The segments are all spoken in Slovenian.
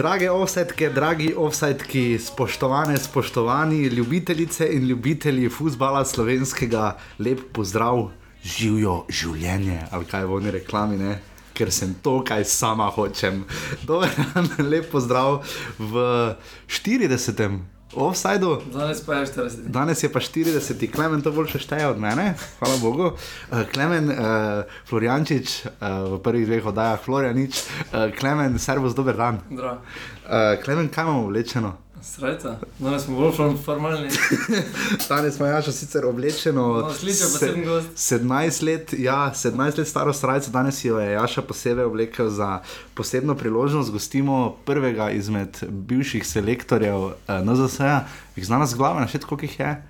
Drage offsetke, dragi offsetki, spoštovane, spoštovani ljubitelice in ljubitelji futbola slovenskega, lep pozdrav, živijo življenje, ali kaj bo ne reklami, ne? ker sem to, kaj sama hočem. Dober lep pozdrav v 40. Offsideu. Danes pa je 40. Danes je pa 40, Klemen to boljše šteje od mene, hvala Bogu. Uh, Klemen, uh, Floriančič, uh, v prvih dveh oddajah, Florianič, uh, Klemen, servus, dober dan. Zdravo. Uh, Klemen, kaj imamo oblečeno? Srca, danes smo bolj form- formalni. Danes smo jaša sicer oblečeno. No, gost. 17 let, ja, 17 let staro srajco, danes jo je Jaša posebej oblekel za posebno priložnost. Gostimo prvega izmed bivših selektorjev uh, NZS-a, jih zna nas glave, našet koliko jih je.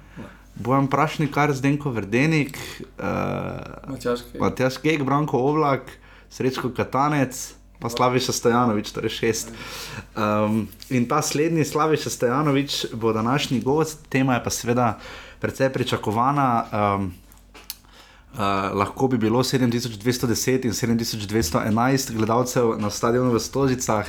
Bojan Prašnikar, Zdenko Verdenik, uh, Matjaški. Matjaš Kek, Branko Oblak, Srečko Katanec. Pa Slaviša Stojanovič, torej šest. Um, in ta slednji, Slaviša Stojanovič, bo današnji gost, tema je pa seveda precej pričakovana. Um, Uh, lahko bi bilo 7210 in 7211 gledalcev na stadionu v Stožicah,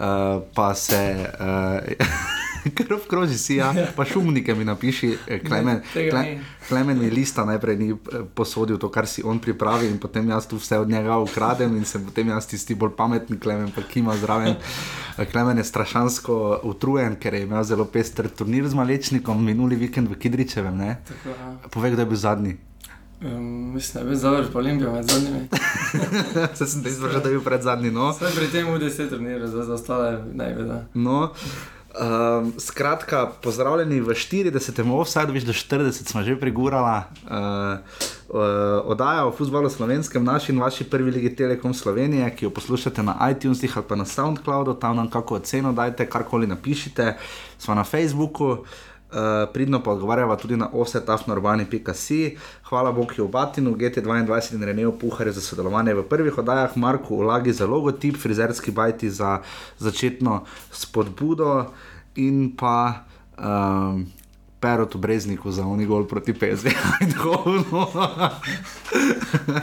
uh, pa se uh, krv kroži si, ja, pa šumnike mi napiši, eh, Klemen, tega Kle. Klemen mi lista najprej ni eh, posodil to, kar si on pripravi in potem jaz tu vse od njega ukradem in sem potem jaz tisti bolj pametni, Klemen pa kima zraven. Eh, Klemen je strašansko utrujen, ker je imel zelo pester turnir z Malečnikom minuli vikend v Kidričevem. Ne? Tako, ja. Povej, kdo je bil zadnji. Um, mislim, da je bil zavrž po Olimpijo med zadnjimi. Se sem te izvršil, da je bil pred zadnji. No. Vse pri tem UDC turniru, za, za ostale ne vem. No, um, skratka, pozdravljeni v 40. offsajdu, več do 40 smo že prigurala. Uh, uh, Oddaja o futbalu slovenskem, naši in vaši prvi ligi Telekom Slovenije, ki jo poslušate na iTunesih ali pa na SoundCloudu, tam nam kako oceno dajte, karkoli napišite, smo na Facebooku. Uh, pridno pa odgovarjava tudi na osetafnorbani.si. Hvala Bogu Batinu, GT22 in Reneju Puharju za sodelovanje v prvih oddajah, Marku Ulagi za logotip, frizerski bajti za začetno spodbudo in pa um, Perotu Brezniku za proti PSV. Eindhovnu.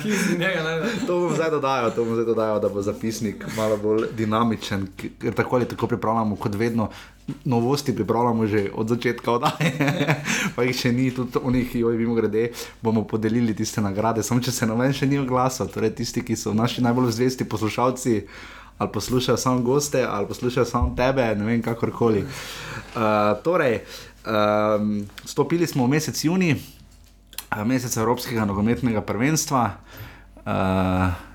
Ki si njega najde. to bom zdaj dodajal, to bom zdaj dodajal, da bo zapisnik malo bolj dinamičen, ker tako ali tako pripravljamo kot vedno. Novosti pripravljamo že od začetka oddaje, pa jih še ni, tudi oni, ki jo imamo grede, bomo podelili tiste nagrade. Samo če se noben še ni oglasil, torej tisti, ki so naši najbolj zvesti poslušalci, ali poslušajo samo goste, ali poslušajo samo tebe, ne vem, kakorkoli. Uh, torej, um, stopili smo v mesec juni, uh, mesec Evropskega nogometnega prvenstva. Uh,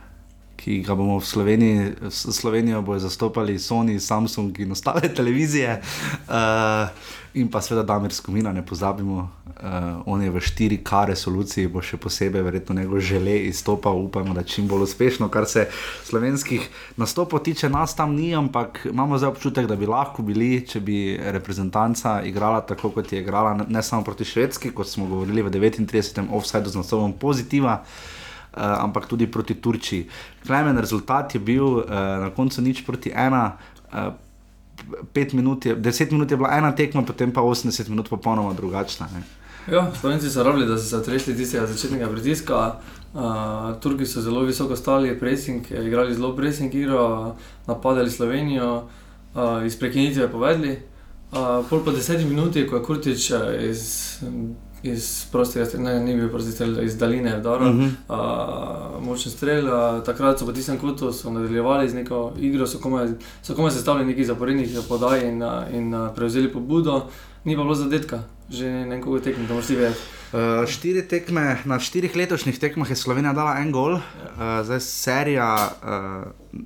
ki ga bomo v Sloveniji, Slovenijo bojo zastopali Sony, Samsung in ostale televizije, uh, in pa seveda Damir Skomina, ne pozabimo, uh, on je v 4K resoluciji, bo še posebej verjetno njegov žele izstopal, upamo, da čim bolj uspešno, kar se slovenskih nastopov tiče, nas tam ni, ampak imamo zdaj občutek, da bi lahko bili, če bi reprezentanca igrala tako, kot je igrala, ne samo proti Švedski, kot smo govorili v 39. offsajdu z naslovom Pozitiva uh, ampak tudi proti Turčiji. Klemen rezultat je bil uh, na koncu nič proti ena. Uh, Pet minut je, deset minut je bila ena tekma, potem pa 80 minut popolnoma drugačna. Ne? Ja, Slovenci so rabili, da so se otrešili tistega začetnega pritiska. Uh, Turki so zelo visoko stali, pressing, eh, igrali zelo pressing igro, napadali Slovenijo, uh, iz prekinitve povedali. Uh, pol po desetih minutah, ko je Kurtič eh, iz, iz prostega strela, ne, ni bil prosti strel, iz daljine vdora, uh Mhm. -huh. uh, močen strel. Uh, takrat so po tistem kotu so nadaljevali z neko igro, so komaj, so komaj sestavili nekaj zaporednih podaj in, uh, in uh, prevzeli pobudo, ni pa bilo zadetka, že nekoga tekme, to moraš ti vedeti. Uh, štiri tekme, na štirih letošnjih tekmah je Slovenija dala en gol, uh, zdaj serija. Uh,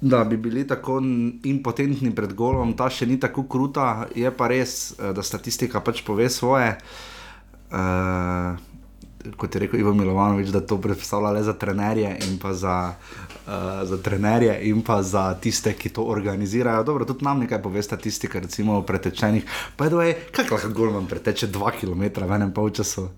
Da bi bili tako impotentni pred golom, ta še ni tako kruta, je pa res, da statistika pač pove svoje. Uh, kot je rekel Ivo Milovanovič, da to predstavlja le za trenerje in pa za, uh, za trenerje in pa za tiste, ki to organizirajo. Dobro, tudi nam nekaj pove statistika, recimo o pretečenih. Pa je, kako lahko golman preteče 2 km v enem polčasu?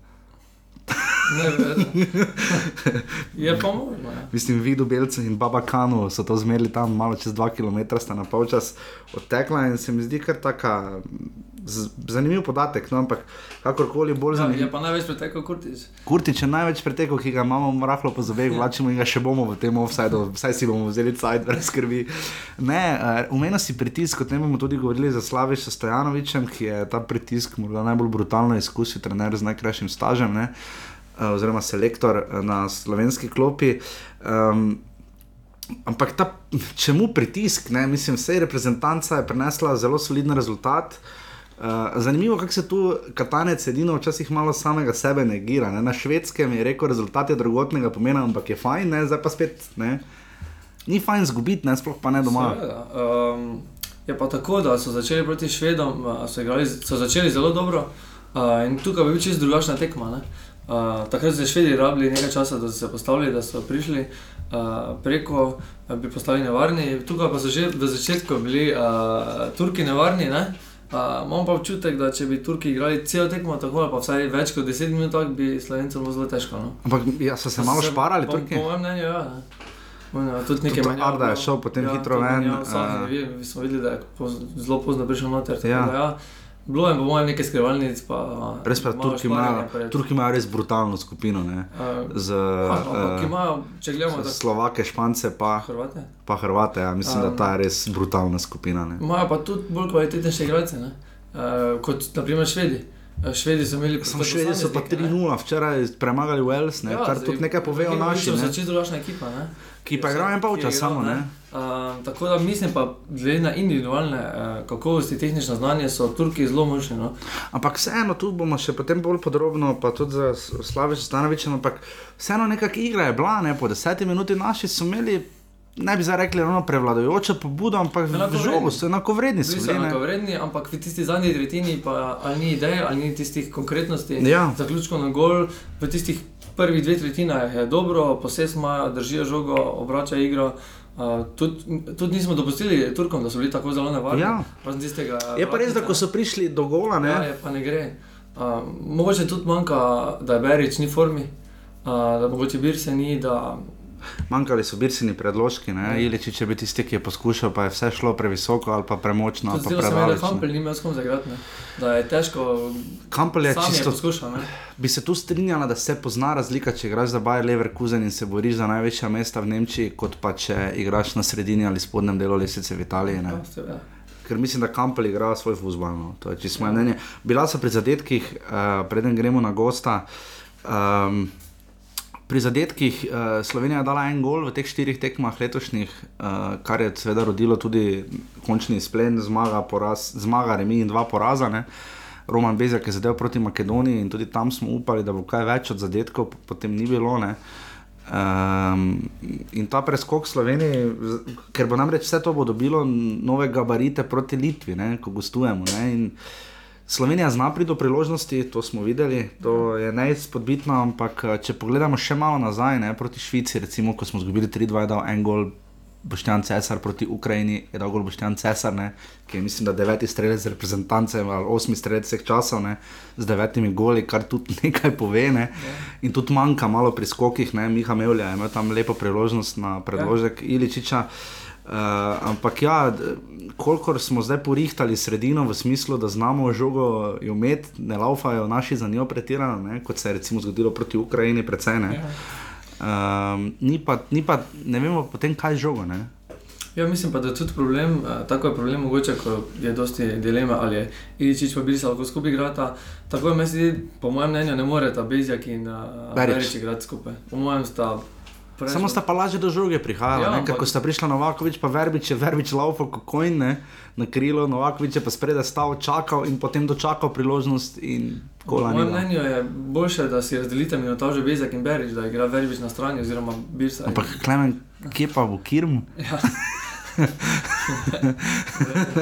Je pa možno. Ja. Mislim, Vidu Belce in Baba Kanu so to zmerili tam, malo čez 2 km, sta na polčas odtekla in se mi zdi kar taka. z- Zanimiv podatek, no, ampak kakorkoli bolj Ja, zanimiv. je pa največ pretekel Kurtič. Kurtič je največ pretekov, ki ga imamo rahlo po zobeh, vlačimo in ga še bomo v tem offsajdu, vsaj si bomo vzeli cajt, brez skrbi. Ne, uh, umenil si pritisk, o tem bomo tudi govorili za Slaviša Stojanovičem, ki je ta pritisk morda najbolj brutalno izkusil, trener z najkrajšim stažem, ne, uh, oziroma selektor eh, na slovenski klopi. Um, Ampak ta, čemu pritisk? Ne? Mislim, vse reprezentanca je prinesla zelo soliden rezultat. Uh, zanimivo, kako se tu Katanec edino včasih malo samega sebe negira. Ne? Na švedskem je rekel, rezultat je drugotnega pomena, ampak je fajn, ne? zdaj pa spet ne. Ni fajn zgubiti, ne? sploh pa ne doma. Seveda, Um, je pa tako, da so začeli proti Švedom, uh, so, igrali, so začeli zelo dobro uh, in tukaj bi bil čisto drugačna tekma. Ne? Uh, takrat so Švedi rabili nekaj časa, da so se postavili, da so prišli uh, preko, da bi postali nevarni. Tukaj pa so že v začetku bili uh, Turki nevarni. Ne? Uh, imam pa občutek, da če bi Turki igrali celo tekmo, tako ali pa vsaj več kot 10 minut, tak bi Slovencem bilo zelo težko. No? Ampak ja, so se malo šparali, po, Turki. Po mojem mnenju, ja. ne. On, ja, tudi nekaj menjav Arda je bilo. šel potem hitro tudi ven, menjav, je bil, smo videli, da je poz, zelo pozno prišel noter. tako Ja. da Ja. Bilo je po mojem nekaj skrivalnic, pa Res pa Turki imajo, Turki imajo res brutalno skupino. Ne? Z, ampak uh, imajo, če gledamo, tako Slovake, Špance, pa, Hrvate. pa Hrvate. Ja. Mislim, da Um, ta je res brutalna skupina. Ne? Imajo pa tudi bolj kvalitetnejše igralce, ne? uh, kot naprimer Švedi. Uh, Švedi so imeli Samo švedi so pa 3-0, včeraj premagali Wales, ne, ja, kar tudi nekaj pove o naši, So ne, čisto drugačna ekipa, ne? Ki pa igrajo en je igral, samo. Ne. Uh, tako da mislim, pa glede na individualne uh, kakovosti, tehnično znanje, so Turki zelo močni. No? Ampak vseeno, tu bomo še potem bolj podrobno, pa tudi za Slaviš Stanovičem, ampak vseeno nekakšna igra je bila, ne, po desetih minuti naši so imeli. Ne bi zdaj rekli, ravno prevladujoča pobuda, ampak žogu so enakovredni. so Bili so bili, ne. enakovredni, ampak v tisti zadnji tretjini pa ali ni ideje, ali ni tistih konkretnosti. Ja. Zaključkov na gol, v tistih prvih dveh tretjinah je dobro, posest imajo, držijo žogo, obračajo igro. Uh, tudi, tudi nismo dopustili Turkom, da so bili tako zelo nevarni. Ja. tistega Je pa res, da ko so prišli do gola, ne, Ja, je, pa ne gre. Uh, mogoče tudi manjka, da je Berič ni v formi, uh, da mogoče Birse ni, da manjkali so birsini predložki, ne, Iličič je bil tisti, ki je poskušal, pa je vse šlo previsoko ali pa premočno ali tudi pa zdelo se mi, da predaleč. ne. Hampel ni imel s kom zagrati, da je težko, Kampel je sam je čisto poskušal. Ne. Bi se tu strinjala, da se pozna razlika, če igraš za Bayer Leverkusen in se boriš za največja mesta v Nemčiji, kot pa če igraš na sredini ali spodnjem delu lesice v Italiji. Ne? Ja, seveda. Ker mislim, da Kampel igra svoj futbol. No. To je čisto moje mnenje. Bila so pri zadetkih, uh, preden gremo na gosta. Um, Pri zadetkih uh, Slovenija je dala en gol v teh štirih tekmah letošnjih, uh, kar je seveda rodilo tudi končni izplen, zmaga, poraz, zmaga remi in dva poraza. Ne. Roman Bezjak je zadev proti Makedoniji in tudi tam smo upali, da bo kaj več od zadetkov, potem ni bilo. Ne. Um, in ta preskok Slovenije, z- ker bo namreč vse to bo dobilo nove gabarite proti Litvi, ne, ko gostujemo. Ne, in Slovenija zna priti do priložnosti, to smo videli, to je neizpodbitno, ampak eh, če pogledamo še malo nazaj, ne, proti Švici, recimo, ko smo izgubili 3-2, je dal en gol. Boštjan Cesar proti Ukrajini je dal gol Boštjan Cesar, ne, ki je mislim, da deveti strelec reprezentance ali osmi strelec vseh časov, ne, z devetimi goli, kar tudi nekaj pove. Ne. In tudi manjka malo pri skokih, ne, Miha Mevlja je imel tam lepo priložnost na predložek ja. Iličiča. Uh, ampak ja, kolikor smo zdaj porihtali sredino v smislu, da znamo žogo imeti, ne laufajo naši za njo pretirano, ne, kot se je recimo zgodilo proti Ukrajini, precej ne. Um, ni, pa, ni pa, ne vemo potem, kaj je žogo. Ne. Ja, mislim pa, da je tudi problem, eh, tako je problem mogoče, ko je dosti dileme, ali je Iličič pa Birsa lahko skupaj igrata. Tako je meni se po mojem mnenju, ne moreta Bezjak in uh, Berić. Berič igrati skupaj. Po mojem sta. Preveč- Samo sta pa lažje do žoge prihajala, Ja, ja, ampak- ko sta prišla Novakovič, pa Verbič, je Verbič laufal kot kojn, ne, na krilo, Novakovič je pa spredaj stal, čakal in potem dočakal priložnost in Po kola mojem mnenju je boljše, da si razdelite minutažo Bezjak in Berič, da igra Verbič na strani oziroma Birsa. Ampak Klemen, kje pa bo Kirm? Ja.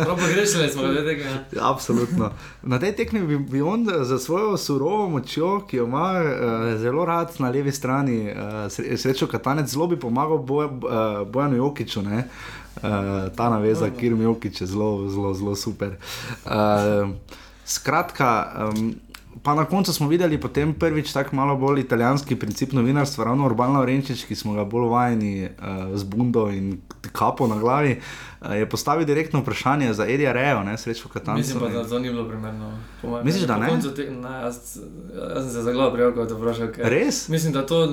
Pogrešali smo glede tega. ja. Absolutno. Na tej tekmi bi, bi on za svojo surovo močjo, ki jo ima uh, zelo rad na levi strani, uh, sre, srečo Katanec, zelo bi pomagal boj, uh, Bojanu Jokiču. Ne? Uh, ta naveza, kjer mi je zelo, zelo, zelo super. Uh, skratka. Um, pa na koncu smo videli potem prvič tako malo bolj italijanski princip novinarstva, ravno Urbano Renčič, ki smo ga bolj vajeni uh, z bundo in kapo na glavi, uh, je postavil direktno vprašanje za Edija Rejo, ne srečo Katanca. Mislim pa, da to ni bilo primerno. Misliš, da ne? Te, ne jaz, jaz sem se za glavo prijel, ko te vprašal. Res? Mislim, da to.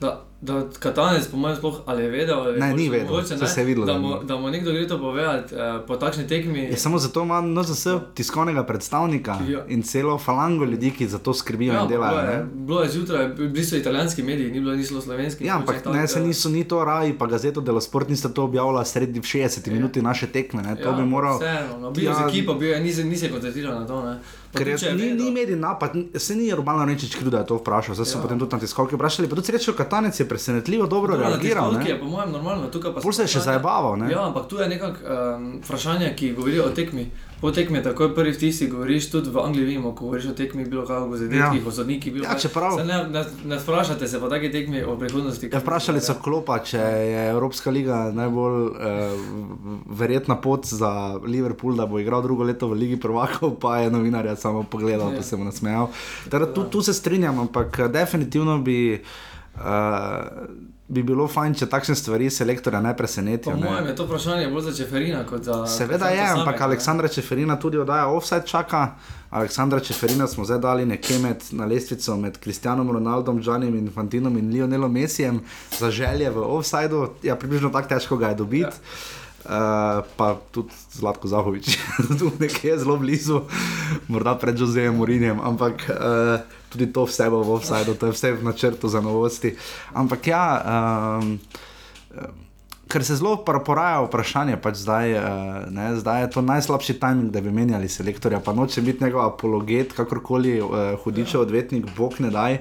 Da, da Katanec, po mojem, sploh ali je vedel, ali ne, ni vedel, mogoče, ne, se je videlo. Da, mu, da mu nekdo gre to povedati eh, po takšni tekmi. Je samo zato ima NZS tiskovnega predstavnika ja. in celo falango ljudi, ki za to skrbijo ja, in delajo. Bilo je, bilo je zjutraj, bili so italijanski mediji, ni bilo niso slovenski. Ja, ampak ne, se niso ni to raji, pa gazeto Delo Sport niste to objavili sredi 60 ja. minuti naše tekme. Ne, to ja, bi moral. Vseeno, no, bil je ja, z ekipo, bil je, nisi, nisi koncentriral na to. Ne. Ker je, ni, ni medij napad, se ni Urbano Renčič kriv, da je to vprašal, zdaj so ja. potem tudi na tiskovki vprašali. Pa tudi srečo Katanec je presenetljivo dobro Dobro, reagiral. Na je po mojem normalno, tukaj pa se. se je še zabaval. Ja, ampak tu je nekako um, vprašanje, ki govori o tekmi. Po tekmi, tako je prvi vtis, govoriš tudi v Angliji, vemo, ko govoriš o tekmi, bilo kako v zadetkih, ja. o sodnikih. Ja, čeprav... ne, ne, ne sprašate se po taki tekmi o prihodnosti. Ja, vprašali so klopa, če je Evropska liga najbolj uh, verjetna pot za Liverpool, da bo igral drugo leto v Ligi prvakov, pa je novinarja samo pogledal, pa se mu nasmejal. Teda, tu, tu se strinjam, ampak definitivno bi. Uh, bi bilo fajn, če takšne stvari selektorja ne presenetijo. Po mojem je to vprašanje bolj za Čeferina kot za. Seveda je, ampak Aleksandra Čeferina tudi oddaja offside čaka. Aleksandra Čeferina smo zdaj dali nekje med, na lestvico med Kristjanom Ronaldom, Džanim Infantinom in Lionelom Messijem za želje v offsideu. Ja, približno tako težko ga je dobiti. Ja. Uh, pa tudi Zlatko Zahovič, tu nekje zelo blizu, morda pred Josejem Murinjem, ampak uh, tudi to vse bo v offsajdu, to je vse v načrtu za novosti. Ampak ja, um, ker se zelo poraja vprašanje, pač zdaj, uh, ne, zdaj je to najslabši timing, da bi menjali selektorja, pa noče biti njegov apologet, kakorkoli uh, hudičev odvetnik, bog ne daj.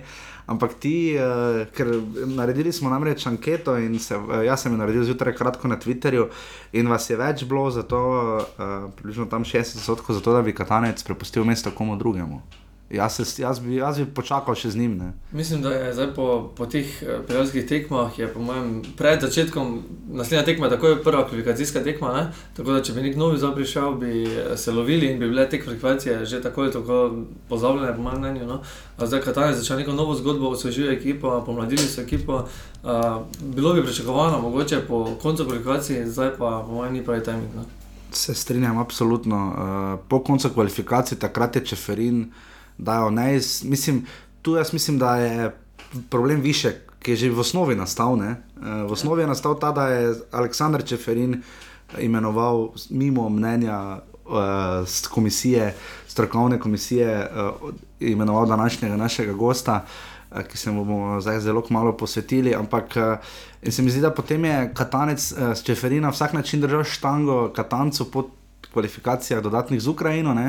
Ampak ti, uh, ker naredili smo namreč anketo in se, uh, jaz sem jo naredil zjutraj kratko na Twitterju in vas je več bilo, zato, uh, približno tam 60%, zato da bi Katanec prepustil mesto komu drugemu. Jaz, se, jaz, bi, jaz bi počakal še z njim. Ne. Mislim, da je zdaj po, po teh eh, prijateljskih tekmah, po mojem, pred začetkom naslednja tekma, tako je prva kvalifikacijska tekma. Ne? Tako da, če bi nek novi zop prišel, bi eh, se lovili in bi bile te kvalifikacije že tako ali tako pozabljene, po mojem mnenju. No? Zdaj, kaj tam je začel neko novo zgodbo, osvežil ekipo, pomladili so ekipo. Uh, bilo bi pričakovano, mogoče po koncu kvalifikacij, zdaj pa po mojem ni pravi timing. No? Se strinjam, absolutno. Uh, po koncu kvalifikacij takrat je Čeferin dajo ne. Mislim, tu jaz mislim, da je problem više, ki je že v osnovi nastal. Ne? Eh, v osnovi je nastal ta, da je Aleksandr Čeferin imenoval mimo mnenja uh, komisije, strokovne komisije, uh, imenoval današnjega našega gosta. Ki se mu bomo zdaj zelo malo posvetili, ampak se mi zdi, da potem je Katanec s Čeferina na vsak način držal štango Katancu po kvalifikacijah dodatnih z Ukrajino. Uh,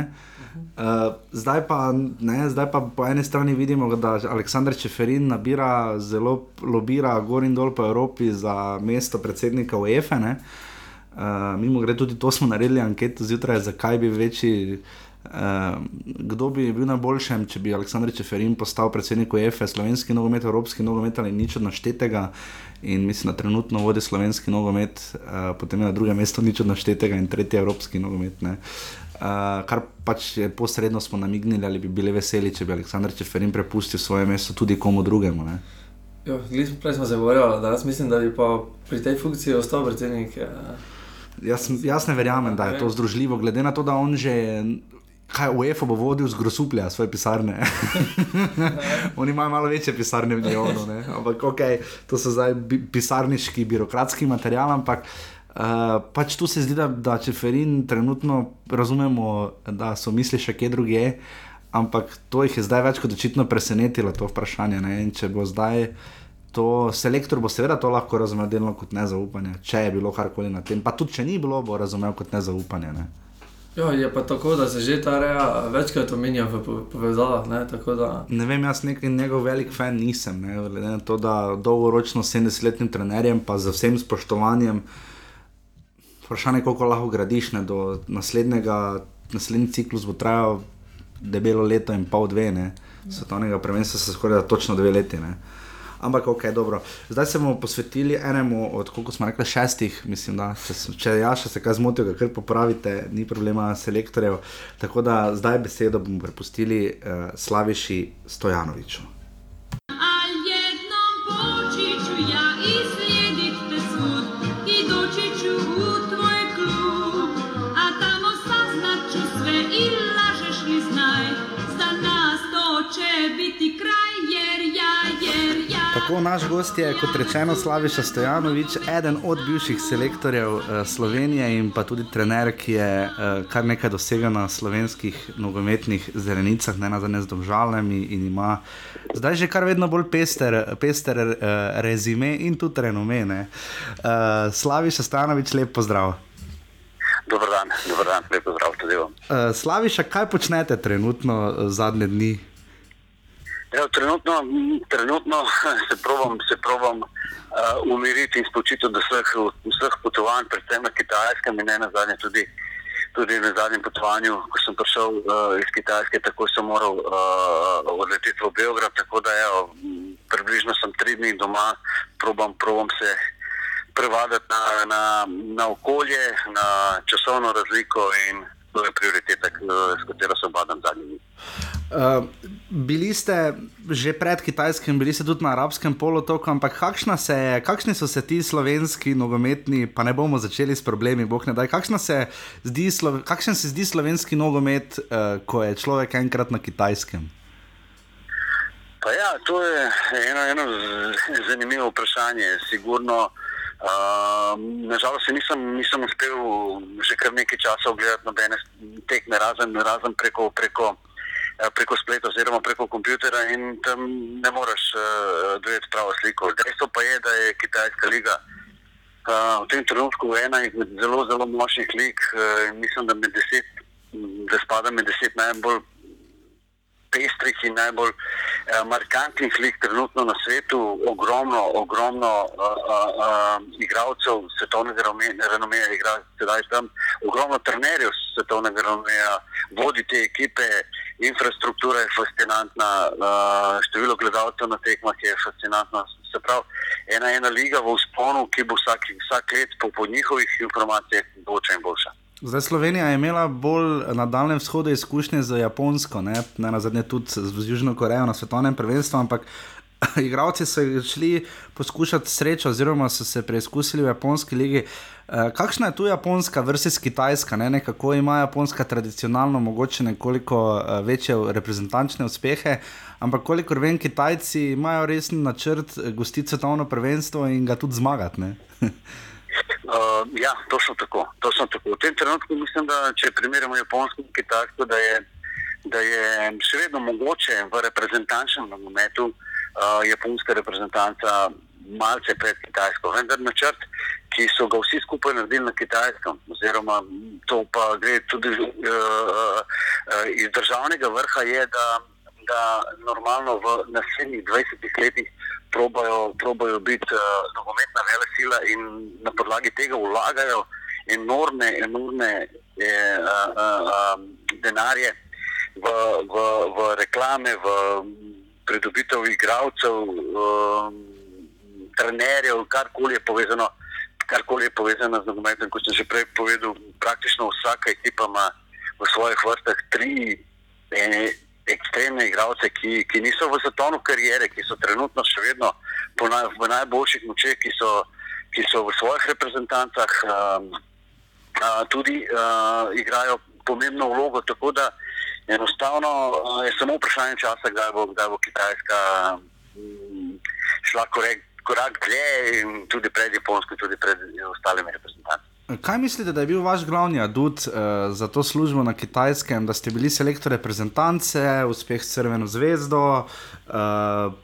Uh, zdaj, pa, ne, zdaj pa po eni strani vidimo, da Aleksandr Čeferin nabira zelo lobira gor in dol po Evropi za mesto predsednika UEFA. Uh, mimo grede tudi to smo naredili anketo zjutraj, zakaj bi večji. Uh, kdo bi bil na boljšem, če bi Aleksandr Čeferin postal predsednik UEFA, slovenski nogomet, evropski nogomet ali nič od naštetega. In mislim, da trenutno vodi slovenski nogomet, uh, potem je na drugem mestu nič od naštetega in tretji evropski nogomet. Uh, Uh, kar pač je posredno smo namignili, ali bi bili veseli, če bi Aleksandr Čeferin prepustil svoje mesto tudi komu drugemu. Jo, prej smo se govorili, da jaz mislim, da bi pa pri tej funkciji ostal predsednik. Ja. Jaz, jaz ne verjamem, da je to združljivo, glede na to, da on že. Kaj UEFA bo vodil z grosuplja, svoje pisarne. Oni imajo malo večje pisarne v Njonu, ampak ok, to so zdaj pisarniški, birokratski material, ampak uh, Uh, pač tu se zdi, da, da če Ferin trenutno razumemo, da so misli še kje druge, ampak to jih je zdaj več kot očitno presenetilo, to vprašanje. Če bo zdaj to, selektor bo seveda to lahko razumel delno kot nezaupanje, če je bilo karkoli na tem. Pa tudi če ni bilo, bo razumel kot nezaupanje. Ne? Jo, ja, je pa tako, da se že ta reja večkrat omenja v povezavah. Ne? Da... ne vem, jaz nek njegov velik fan nisem. Ne? Glede na to, da dolgoročno 70-letnim trenerjem, pa z vsem spoštovanjem vprašanje, koliko lahko gradiš. Ne, do naslednjega, naslednji ciklus bo trajal debelo leto in pol, dve, ne, svetovnega prvenstva se skoraj točno dve leti. Ne. Ampak ok, dobro. Zdaj se bomo posvetili enemu od, koliko smo rekli, šestih, mislim, da če, če ja še se kaj zmotil, ga kar popravite, ni problema selektorjev. Tako da zdaj besedo bomo prepustili uh, Slaviši Stojanoviču. Tako naš gost je, kot rečeno, Slaviša Stojanovič, eden od bivših selektorjev uh, Slovenije in pa tudi trener, ki je uh, kar nekaj dosegel na slovenskih nogometnih zelenicah, ne nazadnje z domžalami in ima zdaj že kar vedno bolj pester, pester uh, rezime in tudi renome. Uh, Slaviša Stojanovič, lep pozdrav. Dober dan, dober dan, lep pozdrav tudi vam. Uh, Slaviša, kaj počnete trenutno zadnje dni? Ja, trenutno, trenutno se probujem se uh, umiriti in spočiti od vseh, vseh potovanj, predvsem na Kitajskem in ne na zadnje tudi, tudi na zadnjem potovanju, ko sem prišel uh, iz Kitajske, tako sem moral uh, odleteti v Beograd. Tako da je približno sem tri dni doma, probujem se prevaditi na, na, na okolje, na časovno razliko in to je prioriteta, s katero se obadam zadnji dni. Uh, bili ste že pred Kitajskim, bili ste tudi na arabskem polotoku, ampak se, kakšni so se ti slovenski nogometni, pa ne bomo začeli s problemi, boh ne da. Kakšen se zdi, se zdi slovenski nogomet, uh, ko je človek enkrat na Kitajskem? Pa ja, to je eno, eno zanimivo vprašanje. Sigurno, uh, nažalost, nisem, nisem uspel že kar nekaj časa ogledati nobene tekme, razen, razen preko. preko preko spleta oziroma preko kompjutera in tam ne moreš uh, dojeti pravo sliko. Dejstvo pa je, da je Kitajska liga uh, v tem trenutku ena izmed zelo, zelo močnih lig. Uh, mislim, da, deset, da spada med deset najbolj pestrih in najbolj uh, markantnih lig trenutno na svetu. Ogromno, ogromno uh, uh, uh, igralcev svetovnega renomeja igra sedaj tam, ogromno trenerjev svetovnega renomeja vodi te ekipe infrastruktura je fascinantna, uh, število gledalcev na tekmah je fascinantno. Se pravi, ena, ena liga v usponu, ki bo vsak, vsak let po, po njihovih informacijah boljša in boljša. Zdaj Slovenija je imela bolj na Daljnem vzhodu izkušnje z Japonsko, ne, ne na zadnje tudi z Južno Korejo na svetovnem prvenstvu, ampak igravci so šli poskušati srečo, oziroma so se preizkusili v Japonski ligi. Eh, kakšna je tu Japonska, vrsti Kitajska, ne? kako ima Japonska tradicionalno mogoče nekoliko uh, večje reprezentančne uspehe, ampak kolikor vem, Kitajci imajo resen načrt eh, gostiti svetovno prvenstvo in ga tudi zmagati. uh, ja, točno tako, točno tako. V tem trenutku mislim, da če primerjamo Japonsko in Kitajsko, da je, da je še vedno mogoče v reprezentančnem nogometu uh, japonska reprezentanca malce pred Kitajsko. Vendar načrt, ki so ga vsi skupaj naredili na Kitajskem, oziroma to pa gre tudi uh, uh, iz državnega vrha, je, da, da normalno v naslednjih 20 letih probajo, probajo biti uh, nogometna vele sila in na podlagi tega vlagajo enormne, enormne eh, uh, uh, denarje v, v, v reklame, v pridobitev igralcev. Uh, trenerjev, karkoli je povezano, karkoli je povezano z nogometom. Kot sem že prej povedal, praktično vsaka ekipa ima v svojih vrstah tri eh, ekstremne igralce, ki, ki niso v svetovni karieri, ki so trenutno še vedno naj, v najboljših močeh, ki, ki so v svojih reprezentancah um, uh, tudi uh, igrajo pomembno vlogo. Tako da enostavno uh, je samo vprašanje časa, kdaj bo, kdaj bo Kitajska um, šla korektno korak dlje in tudi pred Japonsko, tudi pred ostalimi reprezentanti. Kaj mislite, da je bil vaš glavni adut uh, za to službo na kitajskem, da ste bili selektor reprezentance, uspeh s Crveno zvezdo, uh,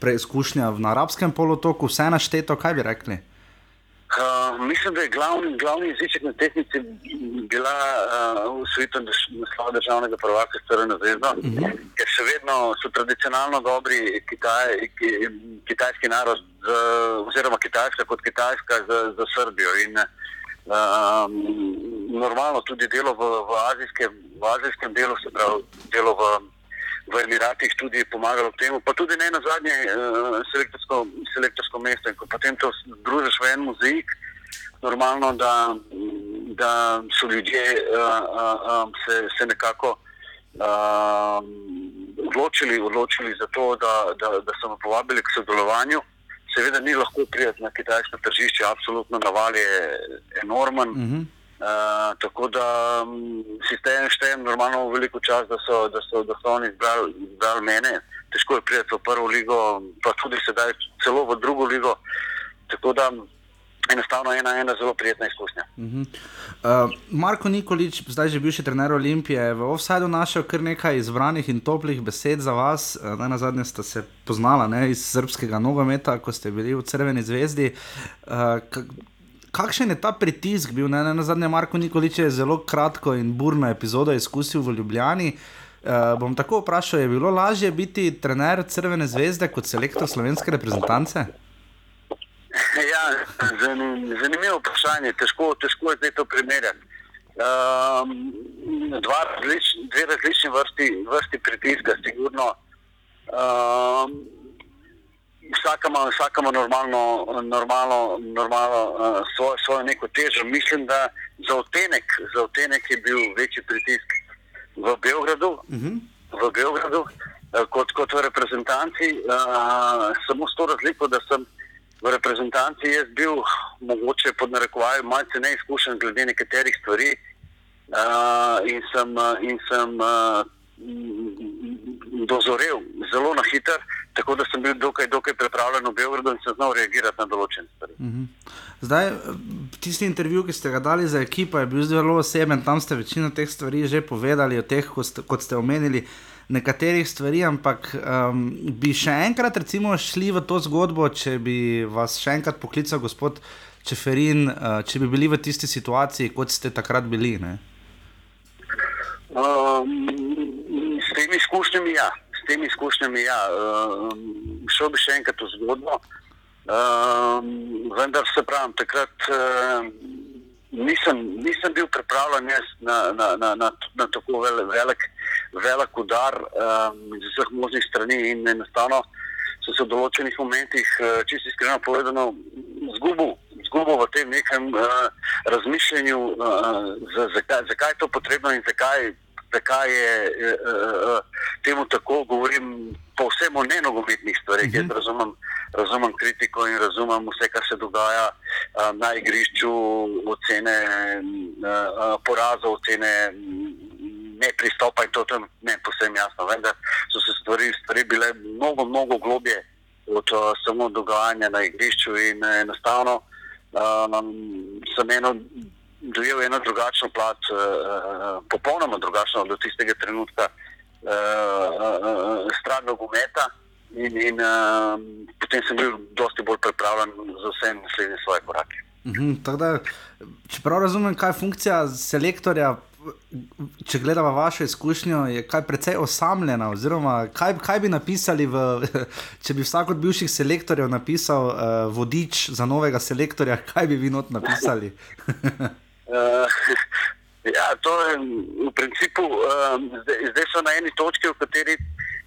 preizkušnja na arabskem polotoku, vse našteto, kaj bi rekli? Uh, mislim, da je glavni, glavni jeziček na tehnici bila uh, v svetu naslova državnega prvaka Crvena zvezda, uh -huh. ker še vedno so tradicionalno dobri Kitaj, kitajski narod, z, oziroma Kitajska kot Kitajska za, za Srbijo. In, uh, normalno tudi delo v, v, azijskem, v azijskem delu, se pravi delo v, v Emiratih tudi pomagalo k temu, pa tudi ne na zadnje uh, selektorsko, selektorsko mesto. In ko potem to združiš v en mozaik, normalno, da, da so ljudje uh, uh, se, se nekako uh, odločili, odločili za to, da, da, da so me povabili k sodelovanju. Seveda ni lahko priti na kitajsko tržišče, absolutno naval je enormen. Uh -huh. Uh, tako da um, si štejem, štejem normalno veliko čas, da so, da so, da so oni izbrali, izbrali mene. Težko je priti v prvo ligo, pa tudi sedaj celo v drugo ligo. Tako da enostavno ena, ena zelo prijetna izkušnja. Uh -huh. uh, Marko Nikolič, zdaj že bivši trener Olimpije, v Offsideu našel kar nekaj izbranih in toplih besed za vas. Uh, na zadnje ste se poznala ne, iz srpskega nogometa, ko ste bili v Crveni zvezdi. Uh, Kakšen je ta pritisk bil? Ne, ne, na zadnje, Marko Nikolič je zelo kratko in burno epizodo izkusil v Ljubljani. Uh, bom tako vprašal, je bilo lažje biti trener Crvene zvezde kot selektor slovenske reprezentance? Ja, zanimivo vprašanje, težko, težko je zdaj to primerjati. Um, različ, dve različni vrsti, vrsti pritiska, sigurno. Um, vsaka ima, vsaka ima normalno, normalno, normalno uh, svojo, svojo neko težo. Mislim, da za otenek, za otenek je bil večji pritisk v Beogradu, uh mhm. -huh. v Beogradu uh, kot, kot v reprezentanci. Uh, samo s to razliko, da sem v reprezentanci jaz bil mogoče pod narekovajem malce neizkušen glede nekaterih stvari uh, in sem, uh, in sem uh, dozorel zelo na hiter, tako da sem bil dokaj, dokaj pripravljen v Beogradu in sem znal reagirati na določene stvari. Uh mhm. -huh. Zdaj, tisti intervju, ki ste ga dali za ekipo, je bil zelo oseben, tam ste večino teh stvari že povedali, o teh, kot ste, kot ste omenili. Nekaterih stvari, ampak um, bi še enkrat recimo, šli v to zgodbo, če bi vas še enkrat poklical gospod Čeferin, uh, če bi bili v tisti situaciji, kot ste takrat bili. Um, s temi izkušnjami, ja. Temi izkušnjami, ja. Um, šel bi še enkrat v zgodbo. Um, vendar se pravim, takrat uh, nisem, nisem bil pripravljen na, na, na, na, na tako velik velik udar um, iz vseh možnih strani in enostavno so se v določenih momentih, uh, čisto iskreno povedano, zgubil. Zgubo v tem nekem uh, razmišljanju, uh, zakaj, zakaj je to potrebno in zakaj, zakaj je uh, uh, temu tako. Govorim povsem o nenogometnih stvareh. Uh -huh. Jaz mhm. razumem, razumem kritiko in razumem vse, kar se dogaja uh, na igrišču, ocene uh, porazov, ocene ne pristopa in to je ne posebno jasno. Vendar so se stvari, stvari bile mnogo, mnogo globje od uh, samo dogajanja na igrišču in enostavno um, sem eno. Dojel je eno drugačno plat, uh, popolnoma drugačno od tistega trenutka, uh, uh, stran nogometa, in, in uh, potem sem bil dosti bolj pripravljen za vse naslednje svoje korake. Mhm, da, če prav razumem, kaj je funkcija selektorja, če gledamo vašo izkušnjo, je precej osamljena. Oziroma, kaj, kaj bi napisali, v, če bi vsak od bivših selektorjev napisal uh, vodič za novega selektorja, kaj bi vi not napisali? uh, ja, to je v principu, um, zdaj, zdaj so na eni točki, v kateri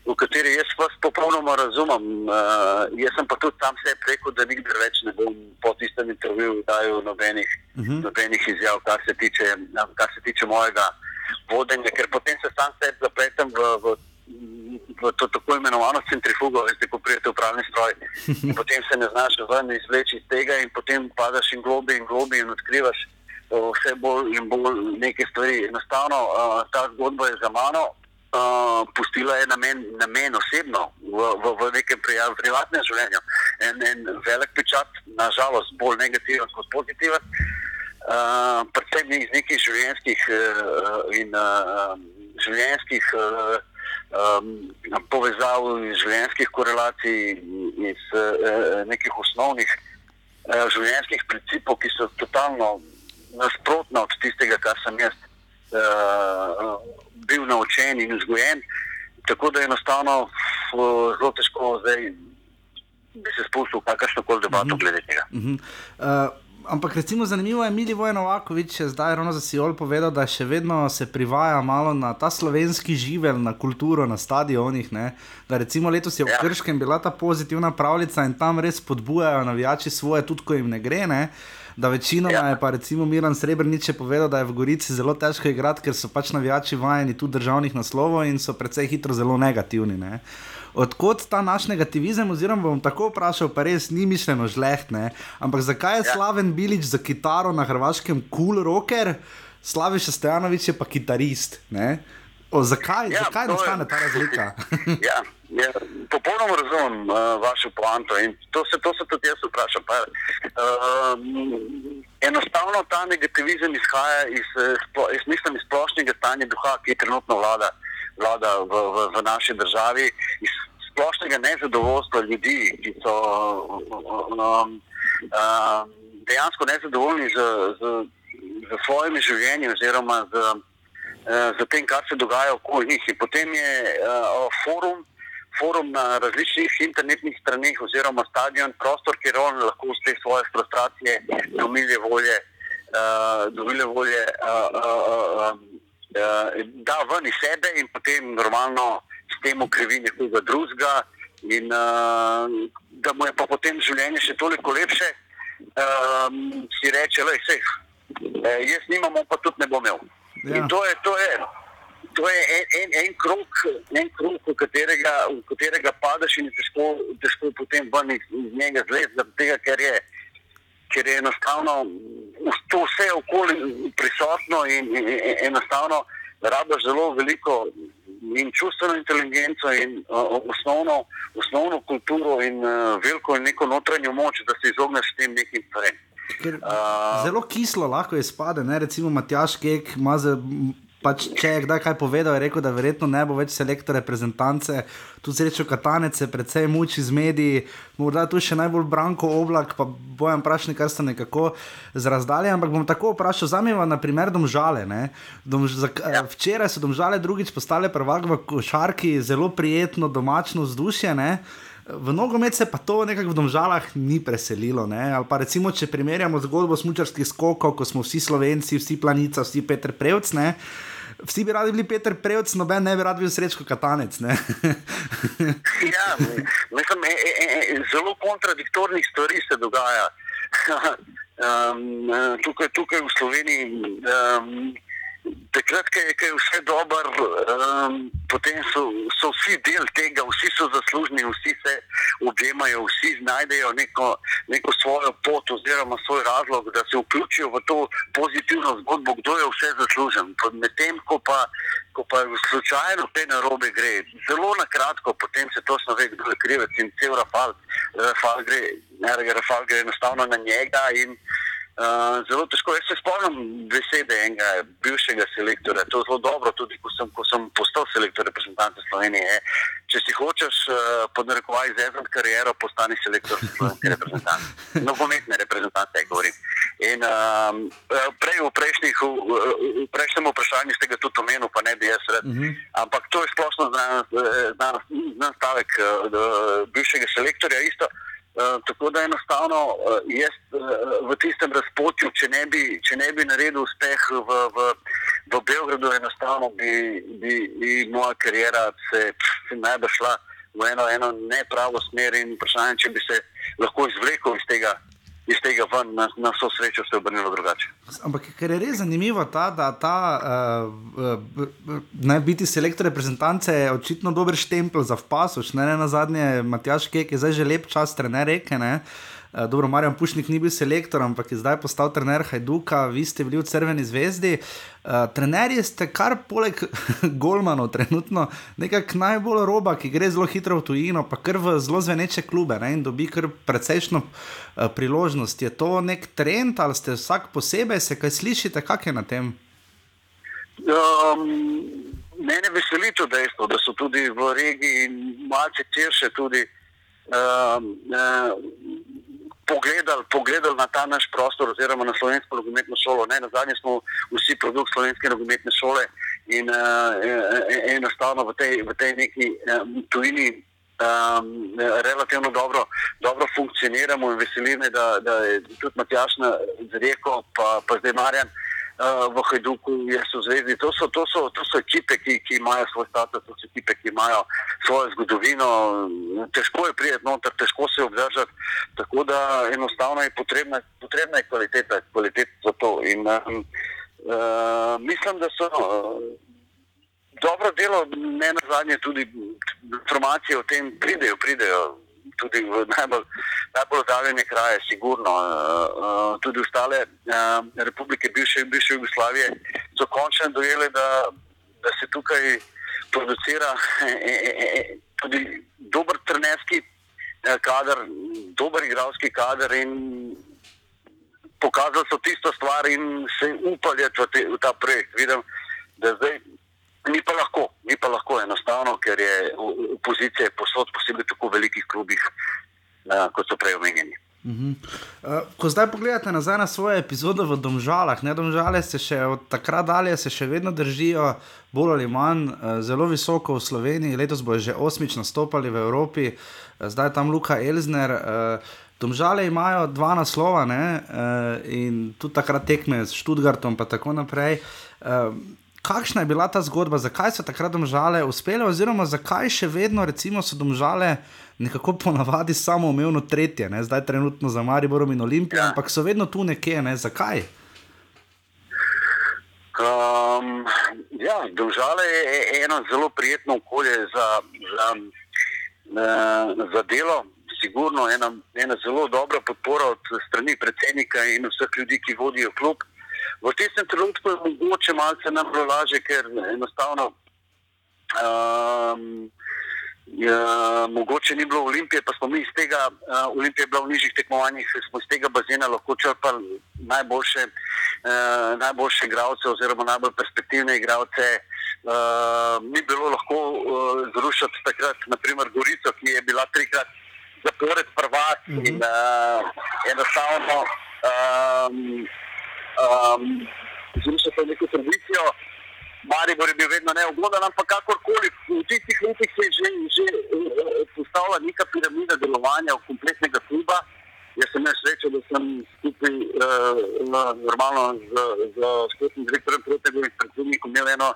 v kateri jaz vas popolnoma razumem. Uh, jaz sem pa tudi tam se rekel, da nikdar več ne bom po tistem intervjuju dajal nobenih, uh mhm. -huh. nobenih izjav, kar se, tiče, kar se tiče mojega vodenja, ker potem se sam sebi zapletem v, v, v to tako imenovano centrifugo, veste, ko prijete v pravni stroj. In potem se ne znaš ven izvleči iz tega in potem padaš in globi in globi in odkrivaš. Vse bolj in bolj neke stvari. Enostavno, uh, ta zgodba je za mano, uh, pustila je namen, namen osebno v, v, v nekem privatnem življenju. En, en velik pečat, nažalost, bolj negativen kot pozitiven. Uh, predvsem iz nekih življenjskih uh, in uh, življenjskih uh, um, povezav, iz življenjskih korelacij, iz uh, nekih osnovnih uh, življenjskih principov, ki so totalno nasprotno od tistega, kar sem jaz. Uh, bil naučen in vzgojen. Tako da je enostavno zelo težko zdaj, da bi se spustil v kakršno koli debato uh mhm. -huh. glede tega. Uh -huh. uh, ampak recimo zanimivo je, Mili Vojnovakovič je zdaj ravno za Sijol povedal, da še vedno se privaja malo na ta slovenski živel, na kulturo, na stadionih. Ne? Da recimo letos je v ja. Krškem bila ta pozitivna pravljica in tam res podbujajo navijači svoje, tudi ko jim ne gre. Ne? Da večino ja. je pa recimo Milan Srebrenic povedal, da je v Gorici zelo težko igrati, ker so pač navijači vajeni tudi državnih naslovov in so precej hitro zelo negativni. Ne? Odkot ta naš negativizem, oziroma bom tako vprašal, pa res ni mišljeno žlehtne, ampak zakaj je ja. slaven Bilič za kitaro na hrvaškem cool rocker, Slaviš Stojanovič je pa kitarist. O, zakaj ja, zakaj nastane ta razlika? ja, ja, popolnoma razumem uh, vašo poanto in to se, to se tudi jaz vprašam. Pa, uh, enostavno ta negativizem izhaja iz, eh, splo, iz, iz splošnega stanja duha, ki trenutno vlada. Vlada v, v, v naši državi, iz splošnega nezadovoljstva ljudi, ki so um, um, dejansko nezadovoljni z, z, z svojimi življenji oziroma z, uh, z tem, kar se dogaja okoli njih. In potem je uh, forum. Forum na različnih internetnih straneh, oziroma stadion, prostor, kjer on lahko vse svoje frustracije, domilje volje, uh, domilje volje uh, uh, uh, uh, da ven iz sebe in potem normalno s tem ukrivi nekoga drugega, in uh, da mu je pa potem življenje še toliko lepše, uh, si reče, da vse, uh, jaz nimam, pa tudi ne bom imel. Ja. In to je, to je, to je en, en, en krug, en krug v, katerega, v katerega padeš in je težko, težko potem ven iz, iz njega zleti, ker je. Ker je enostavno to vse okoli prisotno in, in, in enostavno rabiš zelo veliko in čustveno inteligenco in uh, osnovno, osnovno kulturo in uh, veliko in neko notranjo moč, da se izogneš tem nekim stvarem. Uh, zelo kislo lahko je spade, ne? recimo Matjaš Kek ima pač, če je kdaj kaj povedal, je rekel, da verjetno ne bo več selektor reprezentance. Tu srečo Katanec se predvsem muči z mediji, morda tu še najbolj branko oblak, pa bojem vprašati, kar ste nekako zrazdali. Ampak bom tako vprašal, zamiva na primer domžale. Dom, za, ja. Včeraj so domžale drugič postale prvak v košarki, zelo prijetno domačno vzdušje. Ne? V nogomet se pa to nekako v domžalah ni preselilo. Ne? Ali pa recimo, če primerjamo zgodbo smočarskih skokov, ko smo vsi slovenci, vsi planica, vsi Petr Prevc. Ne? Vsi bi radi bili Peter Prevc, noben ne bi rad bil srečko katanec. ja, mislim, e, e, e, zelo kontradiktornih stvari se dogaja. um, tukaj, tukaj v Sloveniji. Um, Takrat, ko je, je vse dobro, um, potem so, so vsi del tega, vsi so zaslužni, vsi se objemajo, vsi znajdejo neko, neko svojo pot oziroma svoj razlog, da se vključijo v to pozitivno zgodbo, kdo je vse zaslužen. Medtem ko pa, ko pa slučajno te narobe gre, zelo na kratko, potem se točno ve, kdo je krivec in cel Rafal, Rafal gre, ne, Rafal gre enostavno na njega. In, Uh, zelo težko. Jaz se spomnim besede enega bivšega selektorja. To je zelo dobro, tudi ko sem, ko sem postal selektor reprezentanta Slovenije. Je. Če si hočeš uh, podnarekovati zezati kariero, postani selektor slovenske reprezentance. Nogometne reprezentance, govorim. In uh, prej v, prejšnjih, v, v prejšnjem vprašanju ste ga tudi omenili, pa ne bi jaz rad. Uh mhm. -huh. Ampak to je splošno znan, znan, znan stavek uh, bivšega selektorja. Isto, Eh, tako da enostavno uh, jaz uh, v tistem razpotju, če ne bi, če ne bi naredil uspeh v, v, v Beogradu, enostavno bi, bi, bi moja karijera se, se najbolj šla v eno, eno nepravo smer in vprašanje, če bi se lahko izvlekel iz tega iz tega ven, na, na vso srečo se je obrnilo drugače. Ampak ker je res zanimivo, ta, da ta uh, uh, naj biti selektor reprezentance je očitno dober štempel za vpasoč. Ne, ne na zadnje, Matjaš Kek je zdaj že lep čas, trener reke. Ne. Eh, dobro, Marjan Pušnik ni bil selektor, ampak je zdaj postal trener Hajduka, vi ste bili v Crveni zvezdi. Uh, trenerji ste kar poleg Golmanov, trenutno nekako najbolj roba, ki gre zelo hitro v tujino, pa kar v zelo zveneče klube ne, in dobi kar precejšno uh, priložnost. Je to nek trend ali ste vsak posebej, se kaj slišite, kak je na tem? Um, mene veseli to dejstvo, da so tudi v regiji malce širše tudi. Um, uh, pogledali, pogledali na ta naš prostor, oziroma na slovensko nogometno šolo. Ne, na zadnje smo vsi produkt slovenske nogometne šole in uh, enostavno v tej, v tej neki uh, tujini Um, relativno dobro, dobro funkcioniramo in veseli me, da, da je tudi Matjaš na Zreko, pa, pa zdaj Marjan uh, v Hajduku, jaz v Zvezdi. To so, to so, to so ekipe, ki, ki imajo svoj status, to so ekipe, ki imajo svojo zgodovino. Težko je prijeti noter, težko se obdržati. Tako da enostavno je potrebna, potrebna je kvaliteta, kvaliteta za to. In, um, uh, mislim, da so. Uh, dobro delo, ne na zadnje, tudi informacije o tem pridejo, pridejo tudi v najbolj, najbolj oddaljene kraje, sigurno. Uh, tudi ostale uh, republike bivše, bivše Jugoslavije so končno dojele, da, da se tukaj producira tudi dober trenerski kader, dober igralski kader in pokazali so tisto stvar in se upali v, v ta projekt. Vidim, da zdaj Ni pa lahko, ni pa lahko enostavno, ker je opozicija posod, posebej v tako velikih klubih, uh, kot so prej omenjeni. Uh -huh. uh, ko zdaj pogledate nazaj na svoje epizode v Domžalah, ne Domžale se še od takrat dalje, se še vedno držijo, bolj ali manj, uh, zelo visoko v Sloveniji, letos bojo že osmič nastopali v Evropi, uh, zdaj tam Luka Elzner. Uh, Domžale imajo dva naslova ne, uh, in tudi takrat tekme s Študgartom in tako naprej. Uh, kakšna je bila ta zgodba, zakaj so takrat domžale uspele, oziroma zakaj še vedno recimo, so domžale nekako ponavadi samo umevno tretje, ne? zdaj trenutno za Mariborom in Olimpijo, ja. ampak so vedno tu nekje, ne? zakaj? Um, ja, domžale je eno zelo prijetno okolje za, za, uh, za delo. Sigurno ena, ena zelo dobra podpora od strani predsednika in vseh ljudi, ki vodijo klub. V tistem trenutku je mogoče malce nam bilo lažje, ker enostavno um, je, mogoče ni bilo olimpije, pa smo mi iz tega, uh, olimpija je bila v nižjih tekmovanjih, smo iz tega bazena lahko črpali najboljše, uh, najboljše igralce oziroma najbolj perspektivne igralce. Uh, ni bilo lahko uh, zrušiti takrat, naprimer, Gorico, ki je bila trikrat zapored prvak mm -hmm. in uh, enostavno. Um, um, zrušiti neko tradicijo. Maribor je bil vedno neugoden, ampak kakorkoli, v tistih letih se je že, že uh, postavila neka piramida delovanja kompletnega kluba. Jaz sem imel srečo, da sem skupaj uh, normalno z, z športnim direktorjem Protegovim predsednikom imel eno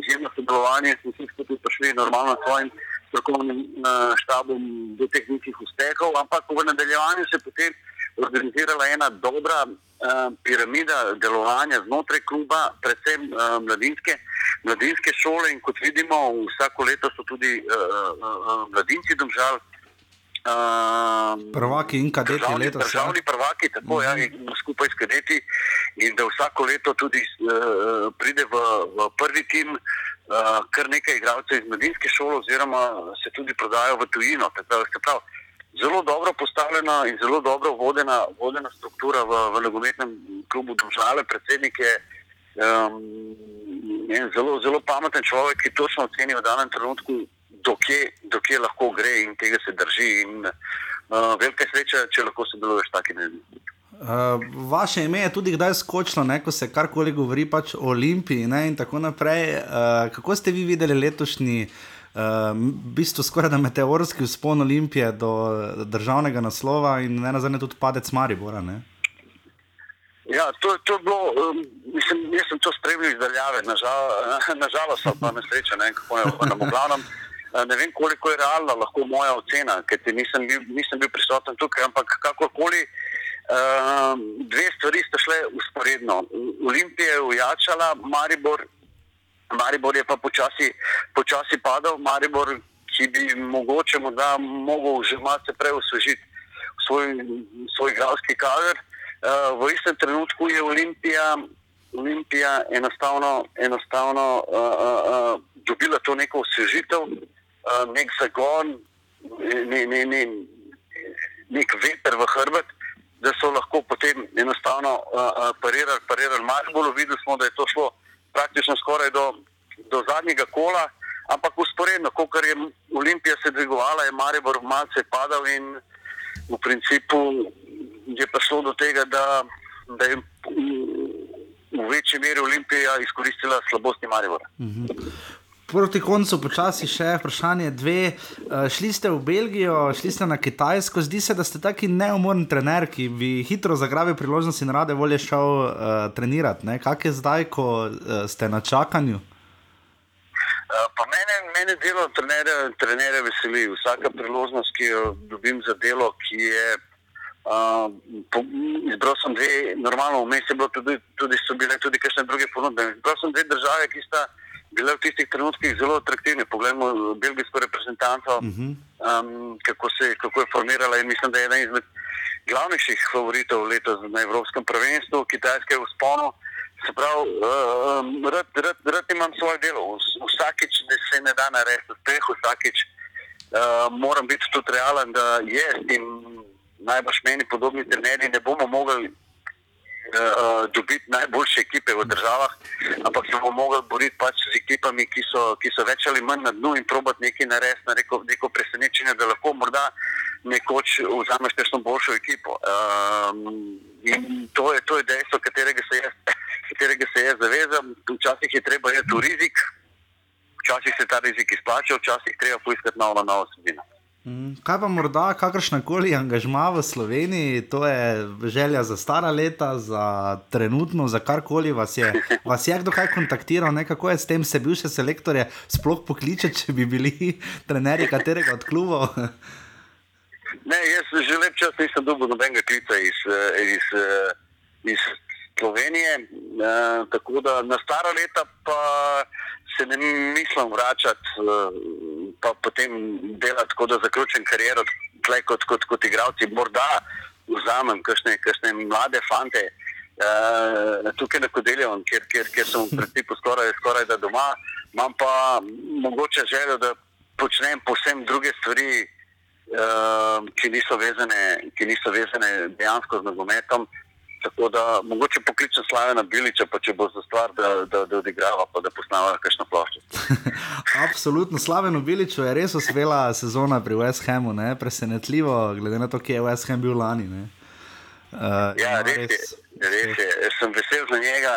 izjemno sodelovanje, smo vsi skupaj prišli normalno s svojim strokovnim uh, štabom do teh nekih uspehov, ampak v nadaljevanju se potem organizirala ena dobra uh, piramida delovanja znotraj kluba, predvsem uh, mladinske, mladinske šole. In kot vidimo, vsako leto so tudi uh, uh, mladinci domžal. Uh, prvaki in kadeti državni, letos. Ja. Državni prvaki, tako uh -huh. ja, mhm. skupaj s kadeti. In da vsako leto tudi uh, pride v, v prvi tim uh, kar nekaj igralcev iz mladinske šole, oziroma se tudi prodajo v tujino. Tako, zelo dobro postavljena in zelo dobro vodena, vodena struktura v, v nogometnem klubu Države. Predsednik je um, zelo, zelo pameten človek, ki točno oceni v danem trenutku, dokje, dokje lahko gre in tega se drži. In, uh, velika sreča, če lahko sodeluješ taki ljudi. Uh, vaše ime je tudi kdaj skočilo, ne, ko se karkoli govori pač o Olimpiji ne, in tako naprej. Uh, kako ste vi videli letošnji uh, uh, v bistvu skoraj da meteorski vzpon Olimpije do državnega naslova in ne nazadnje tudi padec Maribora. Ne? Ja, to, to je bilo, um, mislim, jaz sem to spremljal izdaljave, nažalost, na pa nesreča, ne vem, kako je v glavnem. Eh, ne vem, koliko je realna lahko moja ocena, ker nisem bil, nisem bil prisoten tukaj, ampak kakorkoli, um, dve stvari sta šle usporedno. Olimpija je ujačala, Maribor Maribor je pa počasi, počasi padal, Maribor, ki bi mogoče morda mogel že malo prej osvežiti svoj, svoj igralski kader. Uh, v istem trenutku je Olimpija, Olimpija enostavno, enostavno uh, uh, dobila to neko osvežitev, uh, nek zagon, ne, ne, ne, nek veter v hrbet. Da so lahko potem enostavno uh, parirali, parirali Mariboru. Videli smo, da je to šlo praktično skoraj do, do zadnjega kola, ampak usporedno, kot je Olimpija se dvigovala, je Maribor malce padal in v principu je prišlo do tega, da, da je v večji meri Olimpija izkoristila slabosti Maribora. Mhm. Proti koncu počasi še vprašanje dve. Uh, šli ste v Belgijo, šli ste na Kitajsko, zdi se, da ste taki neumorni trener, ki bi hitro zagrabil priložnost in rade volje šel uh, trenirati. Kaj je zdaj, ko uh, ste na čakanju? Pa mene, mene delo trenere, trenere veseli. Vsaka priložnost, ki jo dobim za delo, ki je. Uh, po, izbral sem dve, normalno, vmes je bilo tudi, tudi, so bile tudi kakšne druge ponudbe. Izbral sem dve države, ki sta bile v tistih trenutkih zelo atraktivne. Poglejmo belgijsko reprezentanco, uh -huh. um, kako, se, kako je formirala in mislim, da je ena izmed glavnejših favoritov letos na Evropskem prvenstvu, Kitajska je v sponu. Se pravi, uh, rad, rad, rad imam svoje delo. Vsakič se ne da narediti uspeh, vsakič uh, moram biti tudi realen, da je s tem najbrž meni podobni trenerji ne bomo mogli uh, dobiti najboljše ekipe v državah, ampak se bomo mogli boriti pač z ekipami, ki so, ki so več ali manj na dnu in probati nekaj narediti, na neko, neko presenečenje, da lahko morda nekoč vzameš kakšno boljšo ekipo. Um, in to je, to je dejstvo, katerega se jaz, katerega se jaz zavezam. Včasih je treba iti v rizik, včasih se ta rizik izplača, včasih treba poiskati novo, novo sredino. Mm, kaj pa morda kakršna koli angažma v Sloveniji, to je želja za stara leta, za trenutno, za karkoli vas je, vas je kdo kaj kontaktiral, ne? kako je s tem, se bivše selektorje sploh pokliče, če bi bili trenerji katerega od klubov? Ne, jaz že lep čas nisem dobil nobenega klica iz, iz, iz Slovenije, e, tako da na stara leta pa se ne mislim vračati pa potem delati tako, da zaključim kariero kot, kot, kot igralci. Morda vzamem kakšne, kakšne mlade fante uh, tukaj na Kodelju, kjer, kjer, kjer sem v principu skoraj, skoraj da doma. Imam pa mogoče željo, da počnem posebno druge stvari, uh, ki, niso vezane, ki niso vezane dejansko z nogometom. Tako da mogoče pokličem Slavena Biliča, pa če bo za stvar, da, da, da odigrava, pa da posnava kakšno ploščo. Absolutno, Slavenu Biliču je res uspela sezona pri West Hamu, ne? presenetljivo, glede na to, kje je West Ham bil lani. Uh, ja, res, res, je, res je. Jaz sem vesel za njega.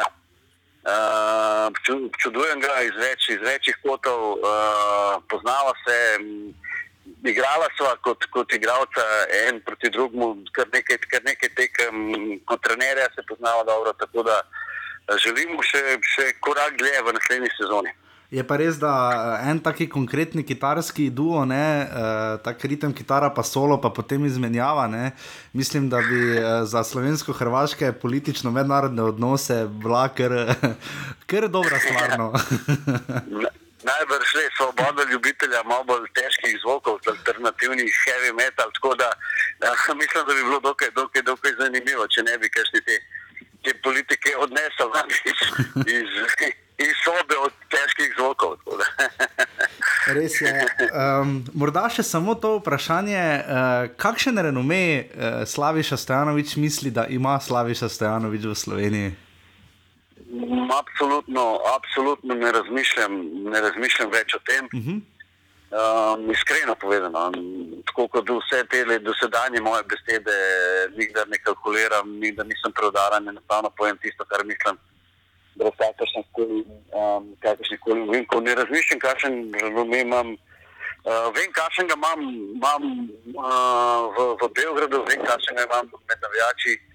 Uh, čudujem ga iz, več, iz večjih kotov, uh, poznava se. Igrala sva kot, kot igralca, en proti drugemu, kar nekaj, kar nekaj tekem, kot trenerja se poznava dobro. Tako da eh, želimo še, še korak dlje v naslednji sezoni. Je pa res, da eh, en taki konkretni kitarski duo, ne, uh, ta ritem kitara, pa solo, pa potem izmenjava. Ne, mislim, da bi uh, za slovensko-hrvaške politično-mednarodne odnose bila kar, kar dobra stvar. Najbrž le svoboda ljubitelja malo težkih zvokov, alternativnih heavy metal. Tako da ja, mislim, da bi bilo dokaj, dokaj, dokaj zanimivo, če ne bi kašli te, te politike odnesel iz, iz, iz sobe od težkih zvokov. Res je. Um, morda še samo to vprašanje, uh, kakšen renome uh, Slaviša Stojanovič misli, da ima Slaviša Stojanovič v Sloveniji? Absolutno, absolutno ne, razmišljam, ne razmišljam več o tem. Uh -huh. um, iskreno povedano, tako kot vse te dosedanje moje besede, nikdar ne kalkuliram, nikdar nisem preudaren, enostavno povem tisto, kar mislim. Brez kakršnih koli um, uvinkov, ne razmišljam, kakšen razum imam. Uh, vem, kakšen ga imam, imam uh, v, v Beogradu, vem, kakšen ga imam med navijači.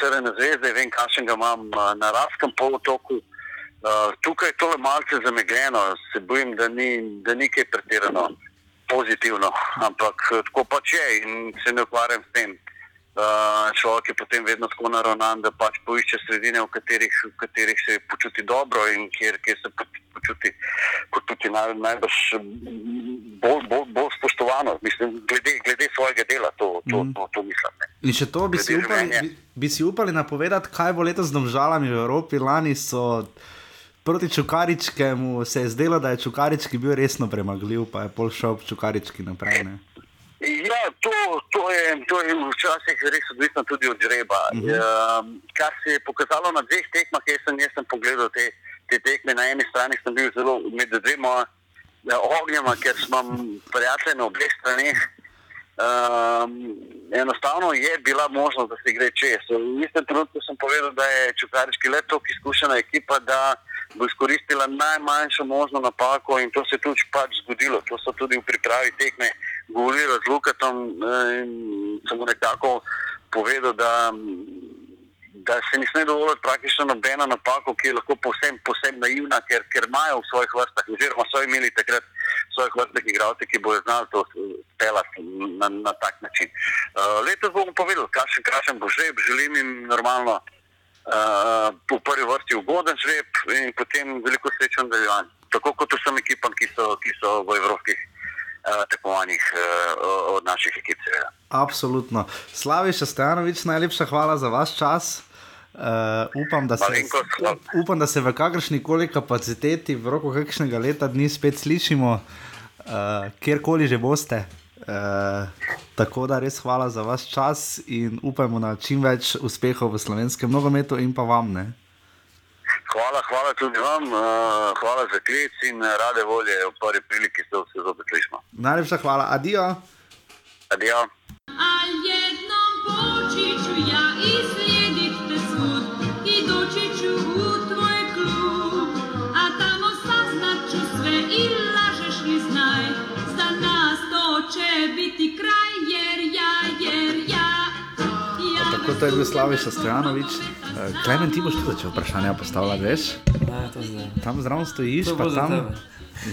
Crvene zvezde, vem, kakšen ga imam na Ravskem polotoku. Tukaj je tole malce zamegljeno, se bojim, da ni, da ni kaj pretirano pozitivno, ampak tako pač je in se ne ukvarjam s tem. Človek je potem vedno tako naravnan, da pač poišče sredine, v katerih, v katerih se počuti dobro in kjer, kjer se počuti, počuti naj, najbrž bolj, bolj, bolj spoštovano, mislim, glede, glede svojega dela, to, to, mm. to, to, to mislim. Ne. In še to bi si, upali, bi, bi si upali napovedati, kaj bo letos z državami v Evropi. Lani so proti Čukaričkemu se je zdelo, da je Čukarički bil resno premagljiv, pa je pol šel Čukarički naprej. Ne. Ja, to, to, je, to je včasih res odvisno tudi od žreba. Uh -huh. uh, kar se je pokazalo na dveh tekmah, jaz sem, jaz sem pogledal te, te tekme. Na eni strani sem bil zelo med dvema ja, ognjema, ker smo prijatelji na obeh straneh. Um, enostavno je bila možnost, da se gre čez. V istem trenutku sem povedal, da je Čukariški le tako izkušena ekipa, da bo izkoristila najmanjšo možno napako in to se je tudi pač zgodilo. To so tudi v pripravi tekme govorili z Lukatom eh, in sem mu nekako povedal, da, da se ne sme dovoliti praktično nobena napako, ki je lahko posebno poseb naivna, ker, ker imajo v svojih vrstah, oziroma so imeli takrat v svojih vrstah igralce, ki bodo znali to pelati na, na tak način. Uh, letos bomo povedali, kakšen, kakšen bo žreb, želim jim normalno uh, v prvi vrsti ugoden žreb in potem veliko sreče v nadaljevanju. Tako kot vsem ekipam, ki so, ki so v evropskih uh, tekmovanjih uh, od naših ekip. Seveda. Absolutno. Slavi Šestjanovič, najlepša hvala za vaš čas. Uh, upam, da se, upam, da se v kakršni koli kapaciteti v roku kakšnega leta dni spet slišimo, uh, kjerkoli že boste. Uh, tako da res hvala za vaš čas in upajmo na čim več uspehov v slovenskem nogometu in pa vam. Ne? Hvala, hvala tudi vam, uh, hvala za klic in rade volje v prvi priliki, da se zopet slišimo. Najlepša hvala, adijo. Adijo. Tako to je bil Slaviš Stojanovič. Klemen, ti boš tudi začel vprašanja postavljati, veš? Ne, to zdaj. Tam zraven stojiš, To pa za tam. tebe.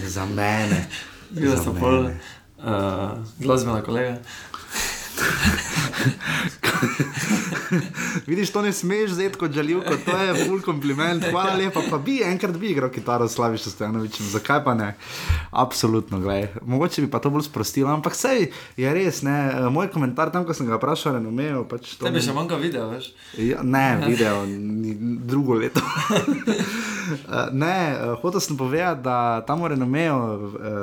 Za mene. Bila Za sem pol uh, glasbena kolega. Vidiš, to ne smeš zdeti kot žaljivko, to je full kompliment. Hvala lepa, pa bi enkrat bi igral kitaro s Slavišem Stojanovičem, zakaj pa ne? Absolutno, gledaj. Mogoče bi pa to bolj sprostilo, ampak sej je res, ne. Moj komentar tam, ko sem ga vprašal, renomejo, pač to. Tebi še manjka video, veš? Ja, ne, video, drugo leto. Eh, ne, eh, hotel sem povedati, da tam v renomeju,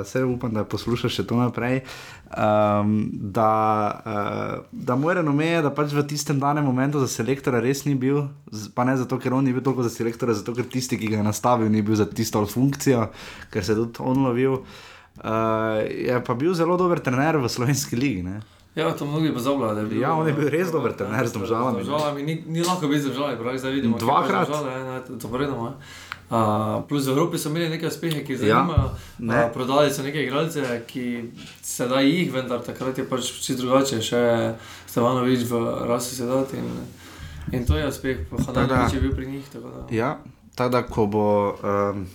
vse upam, da poslušaš še to naprej. Um, da, uh, da renome je, da pač v tistem danem momentu za selektora res ni bil, pa ne zato, ker on ni bil toliko za selektora, zato ker tisti, ki ga je nastavil, ni bil za tisto funkcijo, ker se je tudi on lovil. Uh, je pa bil zelo dober trener v slovenski ligi. Ne? Ja, to mnogi pozabljajo, je bil. Ja, on je bil res dober trener z Domžalami. Z Domžalami ni, ni lahko biti z Domžalami, pravi, zdaj vidimo. Dvakrat. To povedamo. Uh, plus v Evropi so imeli nekaj uspehe, ki Ja, zanimajo. ne. uh, prodali so nekaj igralce, ki sedaj jih, vendar takrat je pač čisto drugače. Še Stevanovič v rasi sedati in, in to je uspeh. Hananovič je bil pri njih. tako Da. Ja, tako da ko bo. Um,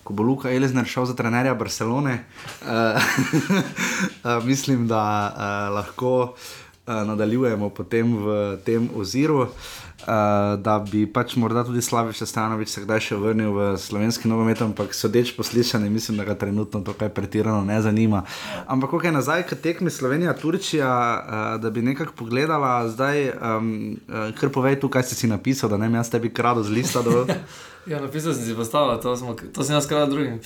Ko bo Luka Elizner šel za trenerja Barcelone, uh, mislim, da uh, lahko uh, nadaljujemo potem v tem oziru, uh, da bi pač morda tudi Slaviš Stanovič se kdaj še vrnil v slovenski nogomet, ampak sodeč po slišanju, mislim, da ga trenutno to kaj pretirano ne zanima. Ampak, ko je nazaj, k tekmi Slovenija-Turčija, uh, da bi nekako pogledala, zdaj, um, uh, kar povej tu, kaj si si napisal, da ne bi jaz tebi kradel z lista dol. Ja, napisal sem si postavil, to, smo, to sem jaz skrat drugim.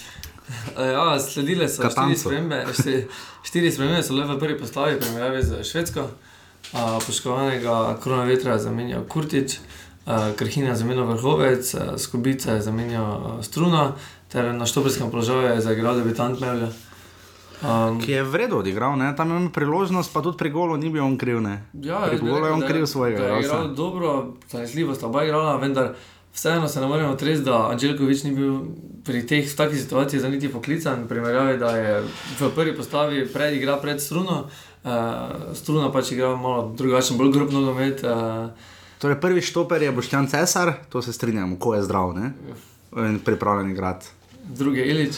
Ja, sledile so štiri Katancu. spremembe, štiri, štiri spremembe so le v prvi postavi, primerjavi z Švedsko. A, Poškovanega krona vetra je zamenjal Kurtič, a, Krhina je zamenjal Vrhovec, a, Skubica je zamenjal Struna, ter na štoperskem položaju je zaigral debitant Mevlja. Um, Ki je vredno odigral, ne? tam je imel priložnost, pa tudi pri golu ni bil on kriv. Ne? Ja, pri golu je on kriv svojega. Igralca. igral dobro, zanesljivo sta oba igrala, vendar vseeno se ne moremo tresti, da Anželkovič ni bil pri teh takih situacijah za niti poklican. Primerjavi, da je v prvi postavi pred igra pred struno, uh, struna pač igra malo drugačen, bolj grob nogomet. Uh, Torej, prvi štoper je Boštjan Cesar, to se strinjamo, ko je zdrav ne? in pripravljen igrati. drugi je Ilič.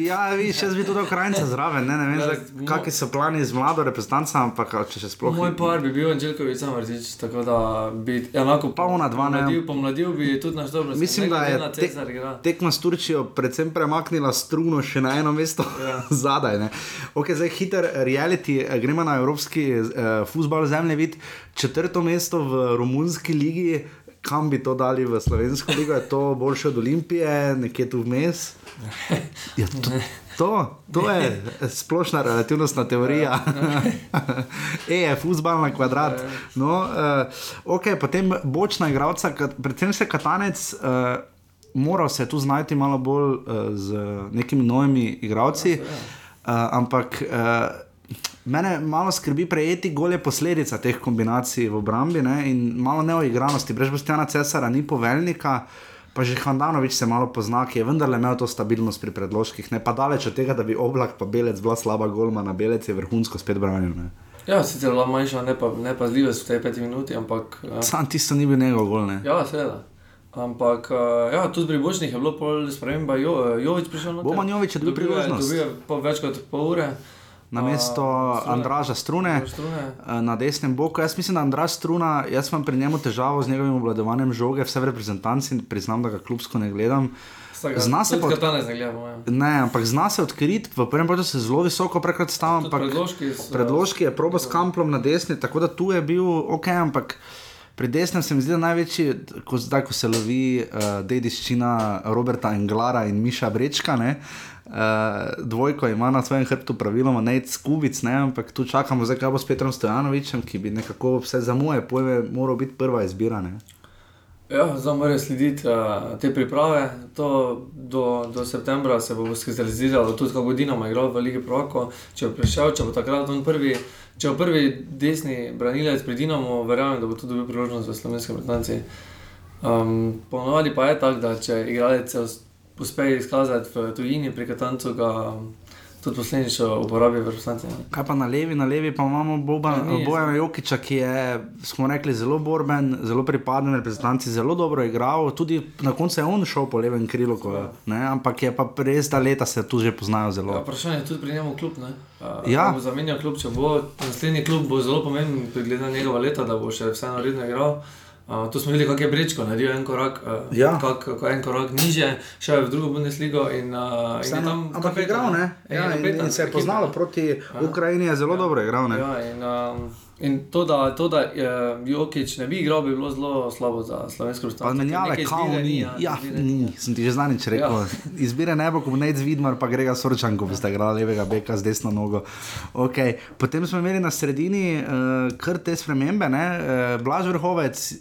Ja, vidiš, jaz bi tudi ukrajinca zraven, ne, ne vem, Ja, kakšni so plani z mlado reprezentanco, ampak če še sploh Moj par bi bil Anželkovič sam vrtič, tako da bi enako Pa ona dva, ne. pomladil, pomladil bi tudi naš dobro. Mislim, da je na te- Cezar igra. tekma s Turčijo predvsem premaknila struno še na eno mesto Ja. zadaj. Ne. Ok, zdaj hiter reality, eh, gremo na evropski uh, futbol zemljevid, četrto mesto v romunski ligi. Kam bi to dali v slovensko ligo, je to boljše od Olimpije, nekje tu vmes? Ja, to, to, to je splošna relativnostna teorija. e, je futbal na kvadrat. No, uh, ok, potem bočna igralca, predvsem se katanec. Uh, Moral se je tu znajti malo bolj uh, z nekimi novimi igralci, uh, ampak uh, mene malo skrbi prejeti gole posledica teh kombinacij v obrambi ne, in malo neoigranosti. Brez Bostjana Cesara ni poveljnika, Pa že Handanovič se malo pozna, ki je vendarle imel to stabilnost pri predložkih, ne pa daleč od tega, da bi oblak pa belec bila slaba golma, na belec je vrhunsko spet branil. Ne. Ja, sicer bila manjša nepa, nepazljivost v tej peti minuti, ampak. Ja, Sam tisto ni bil njegov gol, ne. ja seveda. Ampak uh, ja, tudi pri Bočnih je bilo pol sprememba, jo, Jovič prišel na to. Boman Jović je dobil priložnost. Dobil je več kot pol ure. Na mesto Strune. Andraža Strune, Strune. eh, na desnem boku. Jaz mislim, da Andraž Struna, jaz imam pri njemu težavo z njegovim obvladovanjem žoge, vse v reprezentanci, priznam, da ga klubsko ne gledam. Zna se pa- pa. Katanec ne gledamo, ja. Ne, ampak zna se odkriti, v prvem času se zelo visoko prekrat ampak predložki so- predložki je proba s kamplom na desni, tako da tu je bil ok, ampak pri desnem se mi zdi, največji, ko, zdaj ko se lovi uh, dediščina Roberta Englara in Miša Brečka, ne, uh, dvojko ima na svojem hrbtu praviloma Nec Skubic, ne, ampak tu čakamo zdaj, kaj bo s Petrom Stojanovičem, ki bi nekako vse za moje pojme moral biti prva izbira. Ne. Ja, zdaj morajo slediti uh, te priprave. To do, do septembra se bo skristaliziralo, tudi kako Dinamo igral v Ligi Proko. Če bo prišel, če bo takrat on prvi, če bo prvi desni branilec pri Dinamo, verjamem, da bo tudi dobil priložnost v slovenski reprezentanci. Um, Ponovadi pa je tako, da če igralec se us- uspe izkazati v tujini, pri Katancu ga um, tudi posledično uporabi v reprezentanci. Kaj pa na levi, na levi pa imamo Boba, Ja, Bojana Jokiča, ki je, smo rekli, zelo borben, zelo pripaden, reprezentanci zelo dobro igral. Tudi na koncu je on šel po levem krilu, ko, ne, ampak je pa res, da leta se tu že poznajo Ja, zelo. vprašanje je tudi pri njemu klub. ne. Ja. ja. Bo zamenjal klub, če bo naslednji klub, bo zelo pomemben, glede na njegova leta, da bo še vseeno redno igral. Uh, tu smo videli, kako je Brečko naredil en korak, uh, Ja. kak, kako en korak niže, šel je v drugo Bundesligo in, uh, in je Vseeno, tam. ampak je igral, ne? Ja, in, in se je poznalo proti Ukrajini, je zelo dobro igral. Ne? Ja, in, um, in to, da, to, da je Jokič ne bi igral, bi bilo zelo slabo za slovensko Pa reprezentanco. menjave, Neke kao ni. ja, Ja, izbire ni, sem ti že znanič rekel. Ja. Izbire ne bo, ko bo Nec Vidmar, pa grega Sorčan, ko boste igrali levega beka z desno nogo. Okay. Potem smo imeli na sredini uh, kar te spremembe, ne? uh, Blaž Vrhovec,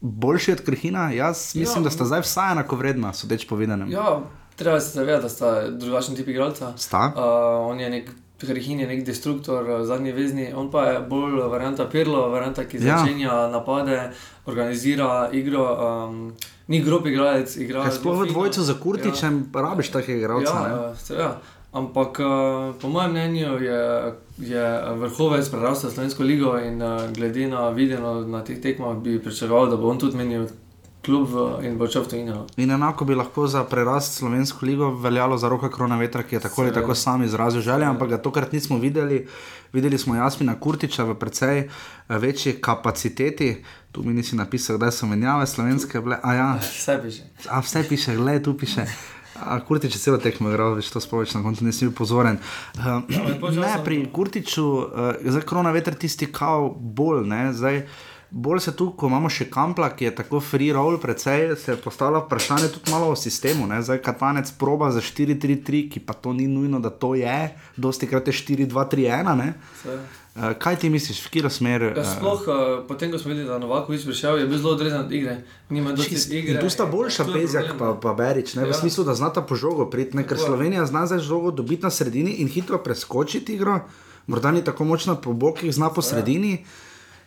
boljši od Krhina. Jaz mislim, Ja, da sta zdaj vsaj enako vredna, sodeč povedanem. Ja, treba se zavedati, da sta drugačen tip igralca. Sta? Uh, on je nek. Hrihin je nek destruktor, uh, zadnji vezni, on pa je bolj varianta Pirlo, varianta, ki Ja. začenja napade, organizira igro. Um, ni grob igralec, igra. Sploh v dvojcu za Kurtičem ja. rabiš takega igralca. ne? Ja, ja, ja. Ampak po mojem mnenju je, je vrhovec prerastel Slovensko ligo in glede na videno na teh tekmah bi pričakoval, da bo on tudi menil klub v, in bo v tujino. no. In enako bi lahko za prerast slovensko ligo veljalo za roka Krona Vetra, ki je tako ali Seveda. tako sam izrazil želje, ampak ga tokrat nismo videli. Videli smo Jasmina Kurtiča v precej eh, večji kapaciteti. Tu mi nisi napisal, da so menjave slovenske bile. A ja, Vse piše. a vse piše, gledaj, tu piše. A Kurtič je celo tekmo igral, več to spoveč, na koncu nisi bil pozoren. Uh, ne, pri Kurtiču, uh, zdaj korona veter tisti kao bolj, ne, zdaj. Bolj se tu, ko imamo še kampla, ki je tako free roll, precej se postavlja vprašanje tudi malo o sistemu. Ne? Zdaj katanec proba za 4-3-3, ki pa to ni nujno, da to je, dosti krat je 4-2-3-1. ne. Vse. Uh, kaj ti misliš, v katero smer? Ja, sploh uh, potem, ko smo videli, da Novakovič prišel, je bil zelo odrezan od igre. Nima dosti igre. Tu sta boljša Bezjak pa, pa Berič, ne, v Ja. smislu, da znata po žogo priti, ne, ker Tako. Slovenija zna zdaj žogo dobiti na sredini in hitro preskočiti igro, morda ni tako močna po bokih, zna po sredini.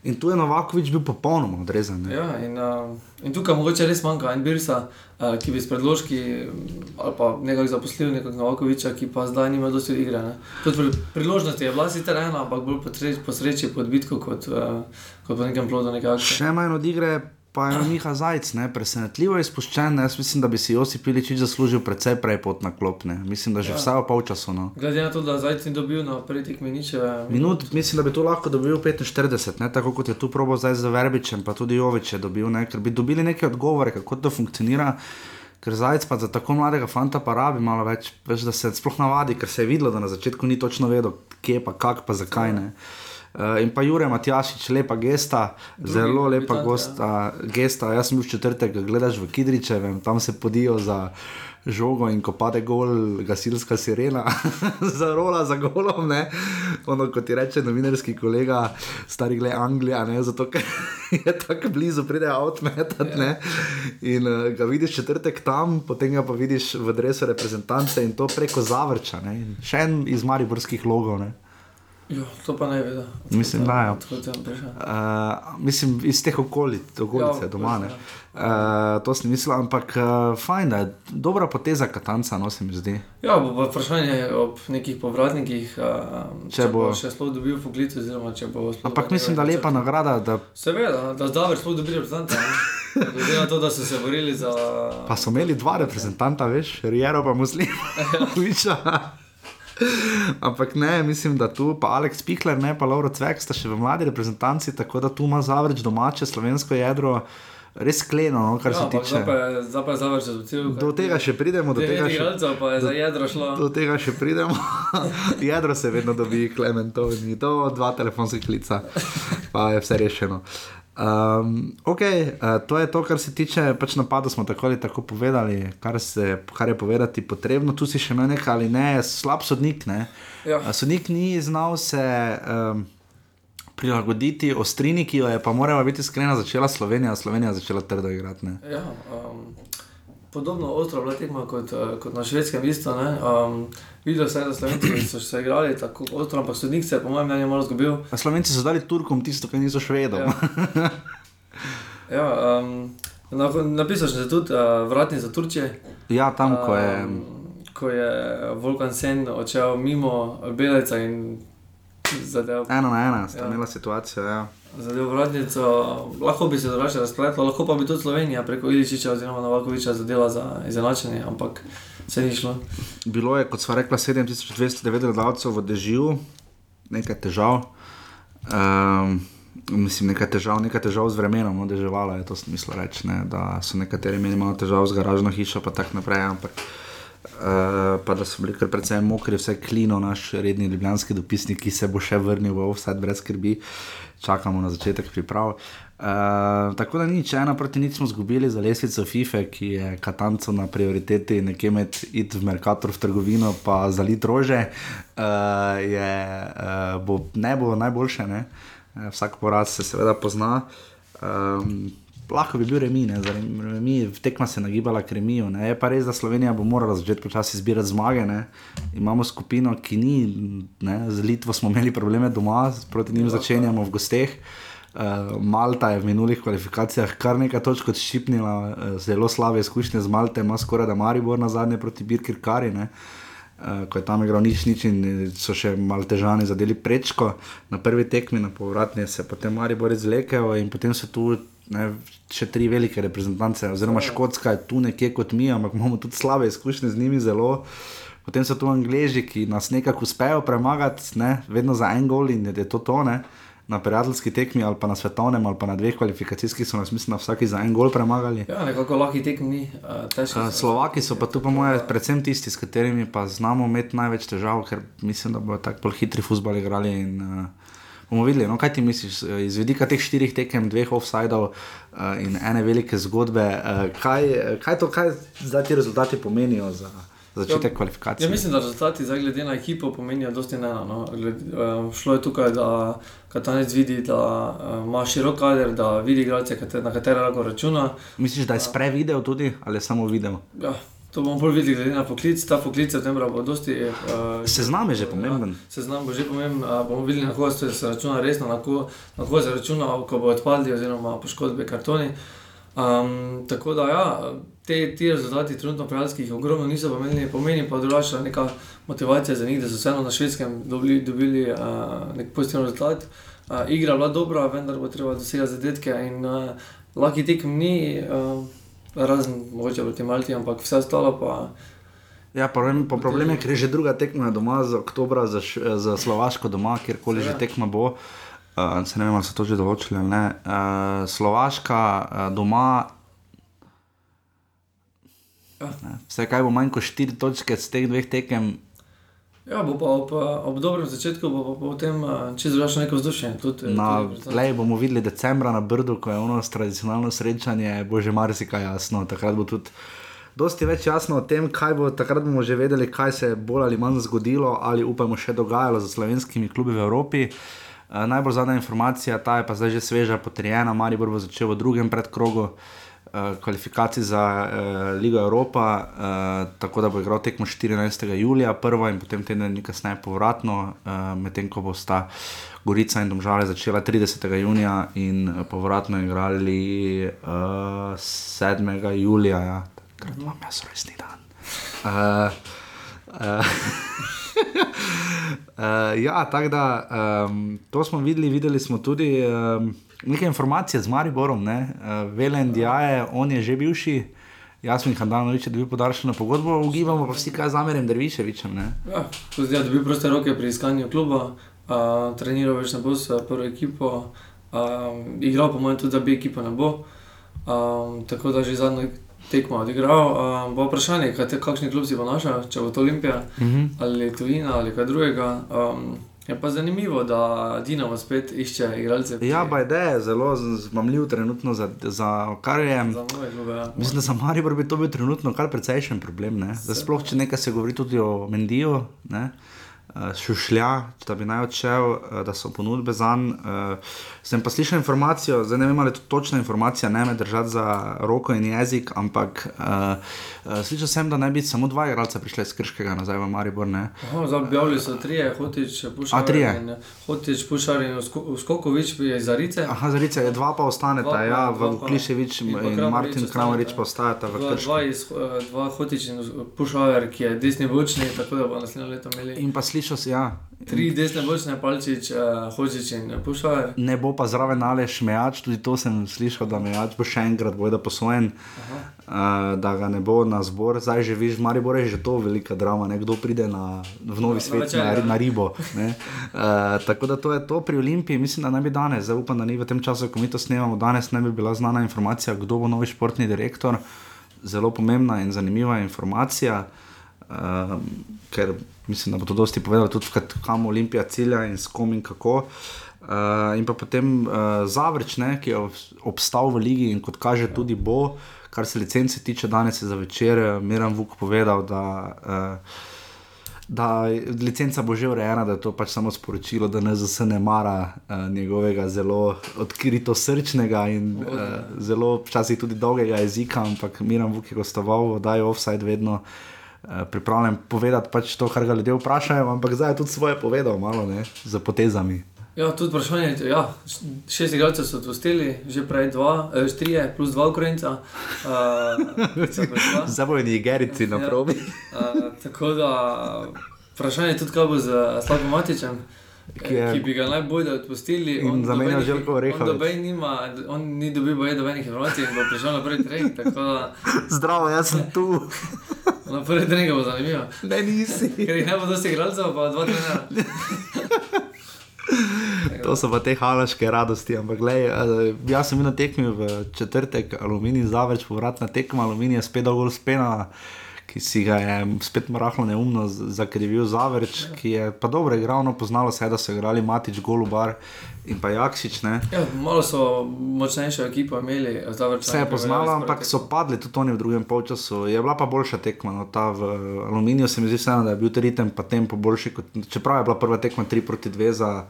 In tu je Novakovič bil popolnoma odrezan. ne. Ja, in, uh, in tukaj mogoče res manjka en Birsa, uh, ki bi s predložki mm, ali pa nekako zaposlil nekoga Novakoviča, ki pa zdaj nima dosti igre. Pri priložnosti je bila sicer ena, ampak bolj po sreči, po sreči pod bitko kot, uh, kot po nekem plodu neke akcije. Še manj od igre pa je Miha Zajc, ne, presenetljivo izpuščen. Jaz mislim, da bi si Josip Iličič zaslužil precej prej pot na klopne. Mislim, da že Ja. vsaj v polčasu. No. Glede na to, da Zajc ni dobil na prvi tekmi nič. eh, Minut, mislim, da bi to lahko dobil 45, ne? tako kot je tu probo zdaj z Verbičem, pa tudi Jovič je dobil, ne? ker bi dobili neke odgovore, kako to funkcionira. Ker zajec pa za tako mladega fanta pa rabi malo več, več, da se sploh navadi, ker se je videlo, da na začetku ni točno vedel, kje pa, kak pa, zakaj ne. Uh, in pa Jurek Matjašič, lepa gesta, Drugi zelo lepa debitant, gosta, gesta. Jaz sem bil v četrtek, gledaš v Kidričevem, tam se podijo za žogo in ko pade gol, gasilska sirena, zarola za golom. Ne? Ono, kot ti reče novinarski kolega, stari gled Anglija, ne? zato ker je tako blizu, pride avtometat. Ja. In uh, ga vidiš četrtek tam, potem ga pa vidiš v dresu reprezentance in to preko zavrča. Ne? In Še en iz mariborskih logov. Ne? Jo, to pa ne vedo. Mislim, da ja. Uh, mislim, iz teh okolic, okolice, ja, doma. Ja. Uh, to sem mislil, ampak uh, fajn, da je dobra poteza Katanca, no se mi zdi. Ja, bo vprašanje ob nekih povratnikih, uh, če, če bo še sploh dobil poklic. Ampak mislim, da je lepa nagrada. Da... Seveda, da zdaj sploh dobil reprezentanta. Glede na to, da so se borili za. Pa so imeli dva reprezentanta, veš, Rijero pa Muslim. Ampak ne, mislim, da tu pa Aleks Pihler, ne pa Lauro Cvek, sta še v mladi reprezentanci, tako da tu ima zavreč domače slovensko jedro. Res kleno, no, kar ja, se tiče. Zdaj pa je zavrč za cel. Do tega še pridemo, do tega še, do, do tega še pridemo. jedro se vedno dobi, Klementov, ni to dva telefonska klica, pa je vse rešeno. Um, ok, uh, to je to, kar se tiče pač napada. Smo tako ali tako povedali, kar, se, kar je povedati potrebno. Tu si še nekaj ali ne, slab sodnik. Ja. Sodnik ni znal se um, prilagoditi ostrini, ki jo je pa morala biti skrena začela Slovenija, Slovenija začela trdo igrati. Ja, um, podobno ostro bila tekma kot, uh, kot na švedskem isto. Um, Videla sem, da Slovenci so se igrali tako ostro, ampak sodnik se je, po mojem mnenju, malo zgubil. A Slovenci so dali Turkom tisto, kar niso švedom. Ja. ja, um, napisal sem tudi uh, vratni za Turčije. Ja, tam, ko je. Um, ko je Volkan Sen odšel mimo Beleca in zadev. Eno na ena, sta ja. imela situacijo. Ja. Zadev vratnico, lahko bi se drugače razpletlo, lahko pa bi tudi Slovenija preko Iličiča oziroma Novakoviča zadela za izenačenje, ampak se ni šlo. Bilo je, kot sva rekla, 7209 gledalcev v dežju, nekaj težav. Um, mislim, nekaj težav, nekaj težav z vremenom, no, deževalo je to smislo reči, ne, da so nekateri imeli malo težav z garažno hišo, pa tako naprej. Ampak, Uh, da so bili kar precej mokri, vse klino, naš redni ljubljanski dopisnik, ki se bo še vrnil v offset, brez skrbi, čakamo na začetek priprav. Uh, tako da nič, ena proti nič smo izgubili za lesvico FIFA, ki je katanco na prioriteti, nekje med id v Merkator v trgovino, pa za lit rože, uh, je, uh, bo, ne bo najboljše, ne? vsak poraz se seveda pozna. Um, lahko bi bil remi, ne, remi tekma se nagibala k remiju. Ne. Je pa res, da Slovenija bo morala začeti počasi zbirati zmage. Ne. Imamo skupino, ki ni, ne, z Litvo smo imeli probleme doma, proti njim začenjamo v gosteh. Uh, Malta je v minulih kvalifikacijah kar nekaj točk odščipnila, uh, zelo slabe izkušnje z Malte, ima skoraj da Maribor na zadnje proti Birkir Kari. Uh, ko je tam igral nič, nič in so še malo težani zadeli prečko na prvi tekmi, na povratni se potem Maribor izlekel in potem so tu ne, še tri velike reprezentance, oziroma ja. Škotska je tu nekje kot mi, ampak imamo tudi slabe izkušnje z njimi zelo. Potem so tu Angliji, ki nas nekako uspejo premagati, ne, vedno za en gol in je to tone. Na prijateljski tekmi ali pa na svetovnem ali pa na dveh kvalifikacijskih so nas, mislim, vsaki za en gol premagali. Ja, nekako lahki tekmi, težko. Slovaki so pa tu, po mojem, predvsem tisti, s katerimi pa znamo imeti največ težav, ker mislim, da bodo tako hitri futbali igrali. In, uh, bomo videli, no, kaj ti misliš iz vidika teh štirih tekem, dveh offsajdov uh, in ene velike zgodbe. Uh, kaj, kaj to, kaj zdaj ti rezultati pomenijo za začetek ja, kvalifikacije? Ja, mislim, da rezultati zdaj glede na ekipo pomenijo dosti ena. No. Uh, šlo je tukaj, da Katanec vidi, da uh, ima širok kader, da vidi igralce, na katere lahko računa. Misliš, da je sprej video tudi ali samo video? Ja. To bomo bolj videli, glede na poklic. Ta poklic je temra, bo dosti. Uh, seznam je že pomemben. Ja, seznam bo že pomemben. Uh, bomo videli, na koga se računa resno, na koga se računa, ko bo odpadli oziroma poškodbe kartoni. Um, tako da, ja, te, te rezultati, trenutno prijateljski, jih ogromno niso pomenili, pomeni pa drugačna neka motivacija za njih, da so vseeno na švedskem dobili, dobili uh, nek pozitiven rezultat. Uh, igra je bila dobra, vendar bo treba dosegati zadetke in uh, lahki tekem ni. Uh, razen mogoče proti Malti, ampak vse ostalo pa. Ja, problem, problem je, ker je že druga tekma doma za oktober, za, za Slovaško doma, kjerkoli že tekma bo. Uh, se ne vem, ali so to že določili ali ne. Uh, Slovaška uh, doma. Ja. Vse, kaj bo manj kot 4 točke z teh dveh tekem, Ja, bo pa ob, ob dobrem začetku, bo pa potem čez drugačno neko vzdušje. Lej bomo videli decembra na Brdu, ko je ono tradicionalno srečanje, bo že marsikaj jasno. Takrat bo tudi dosti več jasno o tem, kaj bo, takrat bomo že vedeli, kaj se je bolj ali manj zgodilo ali upamo še dogajalo za slovenskimi klubi v Evropi. Najbolj zadnja informacija, ta je pa zdaj že sveža, potrjena, Maribor bo začel v drugem predkrogu. uh, kvalifikacij za uh, Ligo Evropa, uh, tako da bo igral tekmo 14. julija, prvo in potem teden dni kasneje povratno, uh, medtem ko bosta Gorica in Domžale začela 30. junija in uh, povratno igrali uh, 7. julija, ja, takrat imam jaz rojstni dan. Uh, uh, uh, ja, tako da um, to smo videli, videli smo tudi um, nekaj informacij z Mariborom, ne? uh, Velen Djaje, on je že bivši. Jasmin Handanovič je dobil podaljšano pogodbo, ugibamo pa vsi kaj zamerjem Derviševičem. Ja, tudi ja, dobil proste roke pri iskanju kluba, uh, treniral več ne bo s prvo ekipo, uh, igral pa moj tudi, da bi ekipa ne bo. Um, tako da že zadnjo tekmo odigral. Um, bo vprašanje, kakšni klub si bo našel, če bo to Olimpija uh Mhm. -huh. ali Tuvina ali kaj drugega. Um, je pa zanimivo, da Dinamo spet išče igralce. Ja, pa ideja je zelo zmamljiv trenutno za, za kar je. Za nove klube. Ja. Mislim, da za Maribor bi to bil trenutno kar precejšen problem. Ne? Da sploh, če nekaj se govori tudi o Mendiju, ne? Uh, šušlja, da bi naj odšel, uh, da so ponudbe za njim. Uh, sem pa slišal informacijo, zdaj ne vem, ali je to točna informacija, ne me držati za roko in jezik, ampak uh, uh, slišal sem, da naj bi samo dva igralca prišli iz Krškega nazaj v Maribor. Objavili so trije, Hotič, Pušar. A, trije? In, Hotič, Pušar in Usko- Skokovič iz Arice. Aha, zarice, je dva pa ostaneta, Dva ja, dva v Kliševič in in Martin. Kramarič pa ostajata v Krškem. dva, iz, eh, dva Hotič in Pušar, ki je desni bočni, tako da bo naslednjo leto imeli In pa slišal si, ja, tri desne bočne, Palčič, uh, Hočič in Pušar. ne bo pa zraven Aleš Mejač, tudi to sem slišal, da Mejač bo še enkrat bojda posvojen, uh, da ga ne bo na zbor. Zdaj že viš, v Mariboru je že to velika drama, nekdo pride na, v novi Na svet večer, na, ja. na ribo. ne. Uh, tako da to je to pri Olimpiji, mislim, da naj bi danes, zdaj upam, da ni v tem času, ko mi to snemamo, danes ne bi bila znana informacija, kdo bo novi športni direktor. Zelo pomembna in zanimiva informacija. Um, ker mislim, da bo to dosti povedal, tudi kam Olimpija cilja in s kom in kako. Uh, in pa potem uh, Zavrč, ne, ki je obs- obstal v ligi in kot kaže tudi bo, kar se licence tiče, danes je za večer eh, Miran Vuk povedal, da, uh, da licenca bo že urejena, da je to pač samo sporočilo, da NZS ne mara uh, njegovega zelo odkrito srčnega in uh, zelo včasih tudi dolgega jezika, ampak Miran Vuk je gostoval, da je offside vedno. Uh, pripravljen povedati pač to, kar ga ljudje vprašajo, ampak zdaj je tudi svoje povedal, malo ne, z potezami. Ja, tudi vprašanje, ja, šest igralcev so odpustili, že prej dva, eh, štirje, plus dva Ukrajinca. Uh, Zdaj bojo nigerici na Ja. probi. Uh, tako da vprašanje je tudi, kaj bo z Slavkom Matičem, Ki ki, je- ki bi ga najbolje odpustili. In On zamenjal nobenih- Željko Orehovič. On, on ni dobil baje nobenih informacij in bo prišel na prvi trening. Tako da Zdravo, jaz sem tu. na prvi trening bo zanimivo. Ne, nisi. Ker jih ne bo dosti igralcev, pa dva trenera. To so pa te halaške radosti. Ampak, glej, eh, jaz sem bil na tekmi v četrtek, aluminij zavrč, povratna tekma, aluminij je spet dolgo spena. Ki si ga je spet rahlo neumno zakrivil Zavrč, ki je pa dobro igral, no poznalo se je, da so igrali Matič, Golubar in pa Jaksič. Ne. Ja, malo so močnejšo ekipo imeli, zdaj Vse je poznalo, ampak so padli tudi oni v drugem polčasu. Je bila pa boljša tekma. No, ta v Aluminiju se mi zdi, vseeno, da je bil ritem pa tempo boljši. Kot, čeprav je bila prva tekma 3 proti 2 za,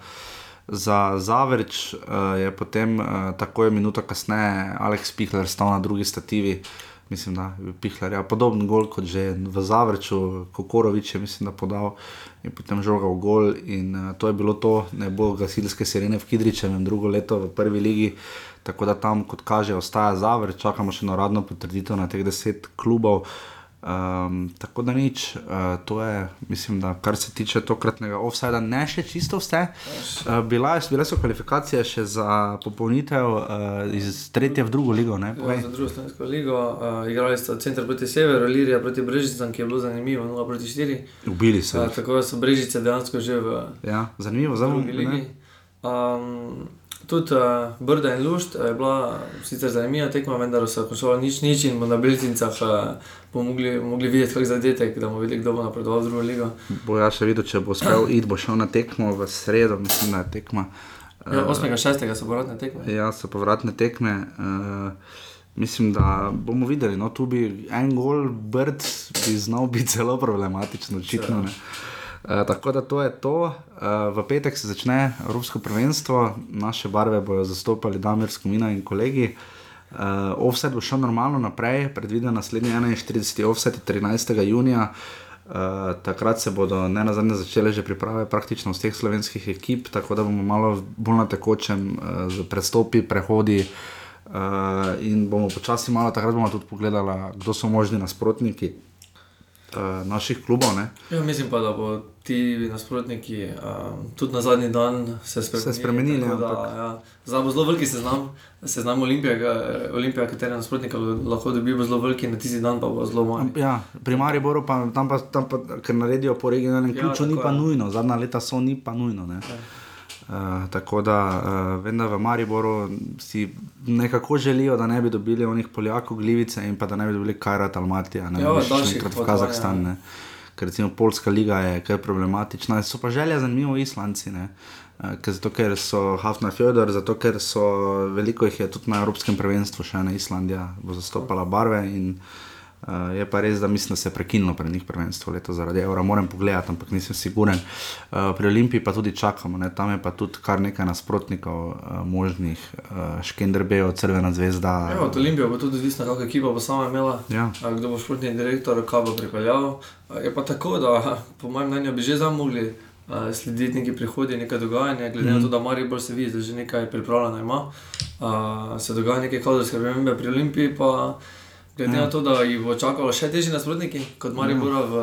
za Zavrč, uh, je potem uh, takoj minuto kasneje Aleks Pihler stal na drugi stativi. Mislim, da je bil Pihler ja, podoben gol kot že v Zavrču, Kokorovič je mislim, da podal in potem žogal gol. In uh, to je bilo to, ne bo gasilske sirene v Kidričevem drugo leto v prvi ligi. Tako da tam, kot kaže, ostaja Zavrč, čakamo še na uradno potrditev na teh deset klubov. Um, tako da nič, uh, to je, mislim, da kar se tiče tokratnega offsajda, ne še čisto vse. Uh, bila, bile so kvalifikacije še za popolnitev uh, iz tretje v drugo ligo. Ne, Ja, za drugo slovensko ligo, uh, igrali so center proti severu, Lirija proti Brežicam, ki je bilo zanimivo, 0 proti 4. Ubili so. Uh, tako so Brežice dejansko že v Ja, zanimivo, zelo ligi. Um, tudi uh, Brda in Lušt uh, je bila sicer zanimiva tekma, vendar so končali nič, nič in bo na Belcincah uh, bomo mogli, mogli videti, kak zadetek, da bomo videli, kdo bo napredoval v drugo ligo. Bo ja še videl, če bo uspel iti, bo šel na tekmo v sredo, mislim, da je tekma. Ja, 8.6. so povratne tekme. Ja, so povratne tekme. Uh, mislim, da bomo videli. No, tu bi en gol, brd, bi znal biti zelo problematičen, očitno. Ne. Uh, tako da to je to. Uh, v petek se začne Evropsko prvenstvo, naše barve bodo zastopali Damir Skomina in kolegi. Uh, offset bo šel normalno naprej, predviden naslednji 41. offset 13. junija. Uh, takrat se bodo ne na zadnje začele že priprave praktično vseh slovenskih ekip, tako da bomo malo bolj na tekočem uh, z predstopi, prehodi uh, in bomo počasi malo takrat bomo tudi pogledali, kdo so možni nasprotniki uh, naših klubov. Ja, mislim pa, da bo ti nasprotniki um, tudi na zadnji dan se spremenili. Se spremenili da, ampak... ja. Zdaj bo zelo veliki seznam, seznam Olimpije, Olimpija, kateri nasprotnika lahko dobi, bo zelo veliki, na tisti dan pa bo zelo manj. Ja, pri Mariboru pa tam, pa, tam pa, ker naredijo po regionalnem Ja, ključu, tako ni pa je. nujno, zadnja leta so ni pa nujno. Ne? Uh, tako da uh, vem, da v Mariboru si nekako želijo, da ne bi dobili onih Poljakov, Glivice in pa da ne bi dobili Kajrat Almatija, ne Ja, še daljših enkrat v Kazahstan. ja. Ne? Ker recimo Poljska liga je kar problematična, so pa želje zanimivo Islanci. Ne? Eh, Ker, zato, ker so Hafna Fjodor, zato ker so veliko jih je tudi na Evropskem prvenstvu, še ena Islandija bo zastopala barve. In, uh, je pa res, da mislim, da se je prekinilo pri njih prvenstvo leto zaradi evra. Moram pogledati, ampak nisem siguren. Uh, pri Olimpiji pa tudi čakamo, ne? tam je pa tudi kar nekaj nasprotnikov uh, možnih, uh, Škenderbejo, Crvena zvezda. Ja, od Olimpije bo tudi odvisno, kakšna ekipa bo sama imela. Ja. A, Kdo bo športni direktor, kaj bo pripeljal. A, Je pa tako, da po mojem mnenju bi že zdaj mogli a, slediti neki prihodi, nekaj dogajanja, glede Mhm. mm. na to, da Maribor se vidi, da že nekaj pripravljeno ima. A, Se dogaja neke kadrovske spremembe pri Olimpiji, pa glede Ja. na to, da jih bo čakalo še težji nasprotniki kot Maribora v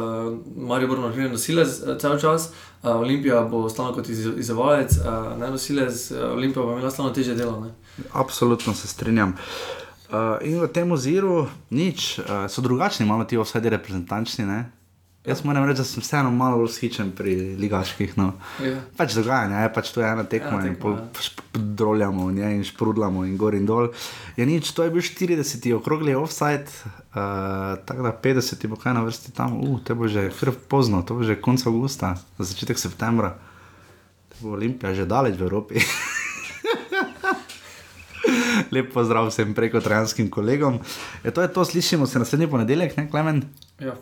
Mariboru, na primer, nosilec eh, cel čas. A, Olimpija bo stalno kot iz- izzivalec, a, ne nosilec, Olimpija bo imela stalno težje delo. Ne? Absolutno se strinjam. Uh, in v tem oziru nič, uh, so drugačni, malo ti vsedi reprezentančni. Ne? Jaz moram reči, da sem vseeno malo bolj skičen pri ligaških. No. Ja. Pač dogajanje, je pač to je ena tekma Ena in pol ja. šp- droljamo v njej in šprudlamo in gor in dol. Je nič, to je bil 40. okrogli offside, uh, tako da 50 bo kaj na vrsti tam, uh, te bo že kar pozno, to bo že konec avgusta, začetek septembra. Te bo Olimpija že daleč v Evropi. Lep pozdrav vsem preko trojanskim kolegom. E, to je to, slišimo se naslednji ponedeljek, ne Klemen? Ja.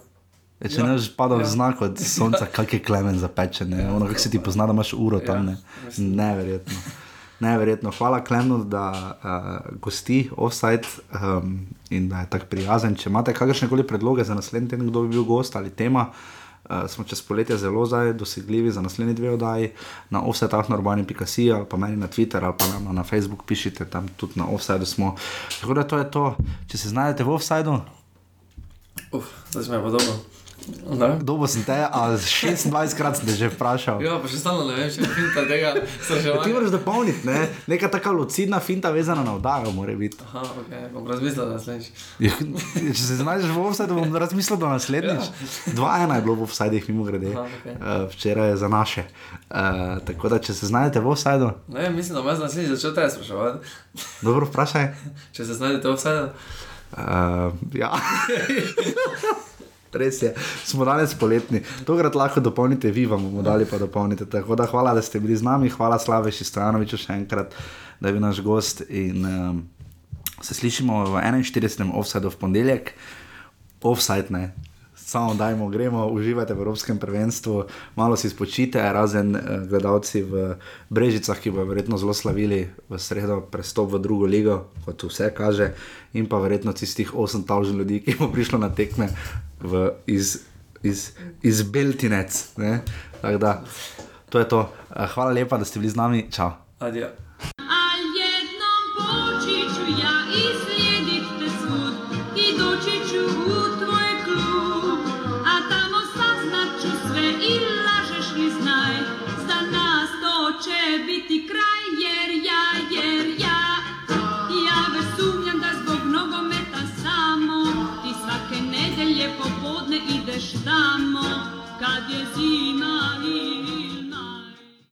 E, če Ja. ja. ne boš padal Ja. ja. znak od sonca, kak je Klemen zapečen, ne? ono, kako se ti pozna, da imaš uro tam, ne? mislim. Neverjetno. Neverjetno. Hvala Klemenu, da uh, gosti offside um, in da je tako prijazen. Če imate kakršne koli predloge za naslednji teden, kdo bi bil gost ali tema, uh, smo čez poletje zelo zdaj dosegljivi za naslednji dve oddaji na offside na urbani.si ali pa meni na Twitter ali pa nam na Facebook pišite, tam tudi na offside smo. Tako da to je to. Če se znajdete v offsideu, Uf, zdaj smo pa dobro. Ne? Dobo sem te, a 26 krat sem te že vprašal. Ja, pa še stalno ne vem, če je finta tega Ja, ti moraš dopolniti, ne? neka taka lucidna finta vezana na vdajo, mora biti. Aha, ok, bom razmislil, naslednjič. Ja, Če se znajdeš v offsajdu, bom razmislil, da naslednjič. Dva ena je bilo v offsajdih, mimo grede. Aha, okej. Uh, včeraj je za naše. Uh, tako da, če se znajdete v offsajdu, Ne, mislim, da bom jaz naslednjič začel te spraševati. dobro vprašaj. Če se znajdete v vsaj, Uh, ja. Res je, smo danes poletni. Tokrat lahko dopolnite, vi vam bomo dali pa dopolnite. Tako da hvala, da ste bili z nami, hvala Slaveši Stranoviču še enkrat, da je bil naš gost. In um, se slišimo v 41. offsajdu v ponedeljek, offside ne. Samo dajmo, gremo, uživajte v Evropskem prvenstvu, malo si spočite, razen uh, gledalci v Brežicah, ki bodo verjetno zelo slavili v sredo prestop v drugo ligo, kot vse kaže, in pa verjetno tistih 8000 ljudi, ki bo prišlo na tekme v, iz, iz, iz Beltinec. da, to je to. Uh, hvala lepa, da ste bili z nami, čau. adijo.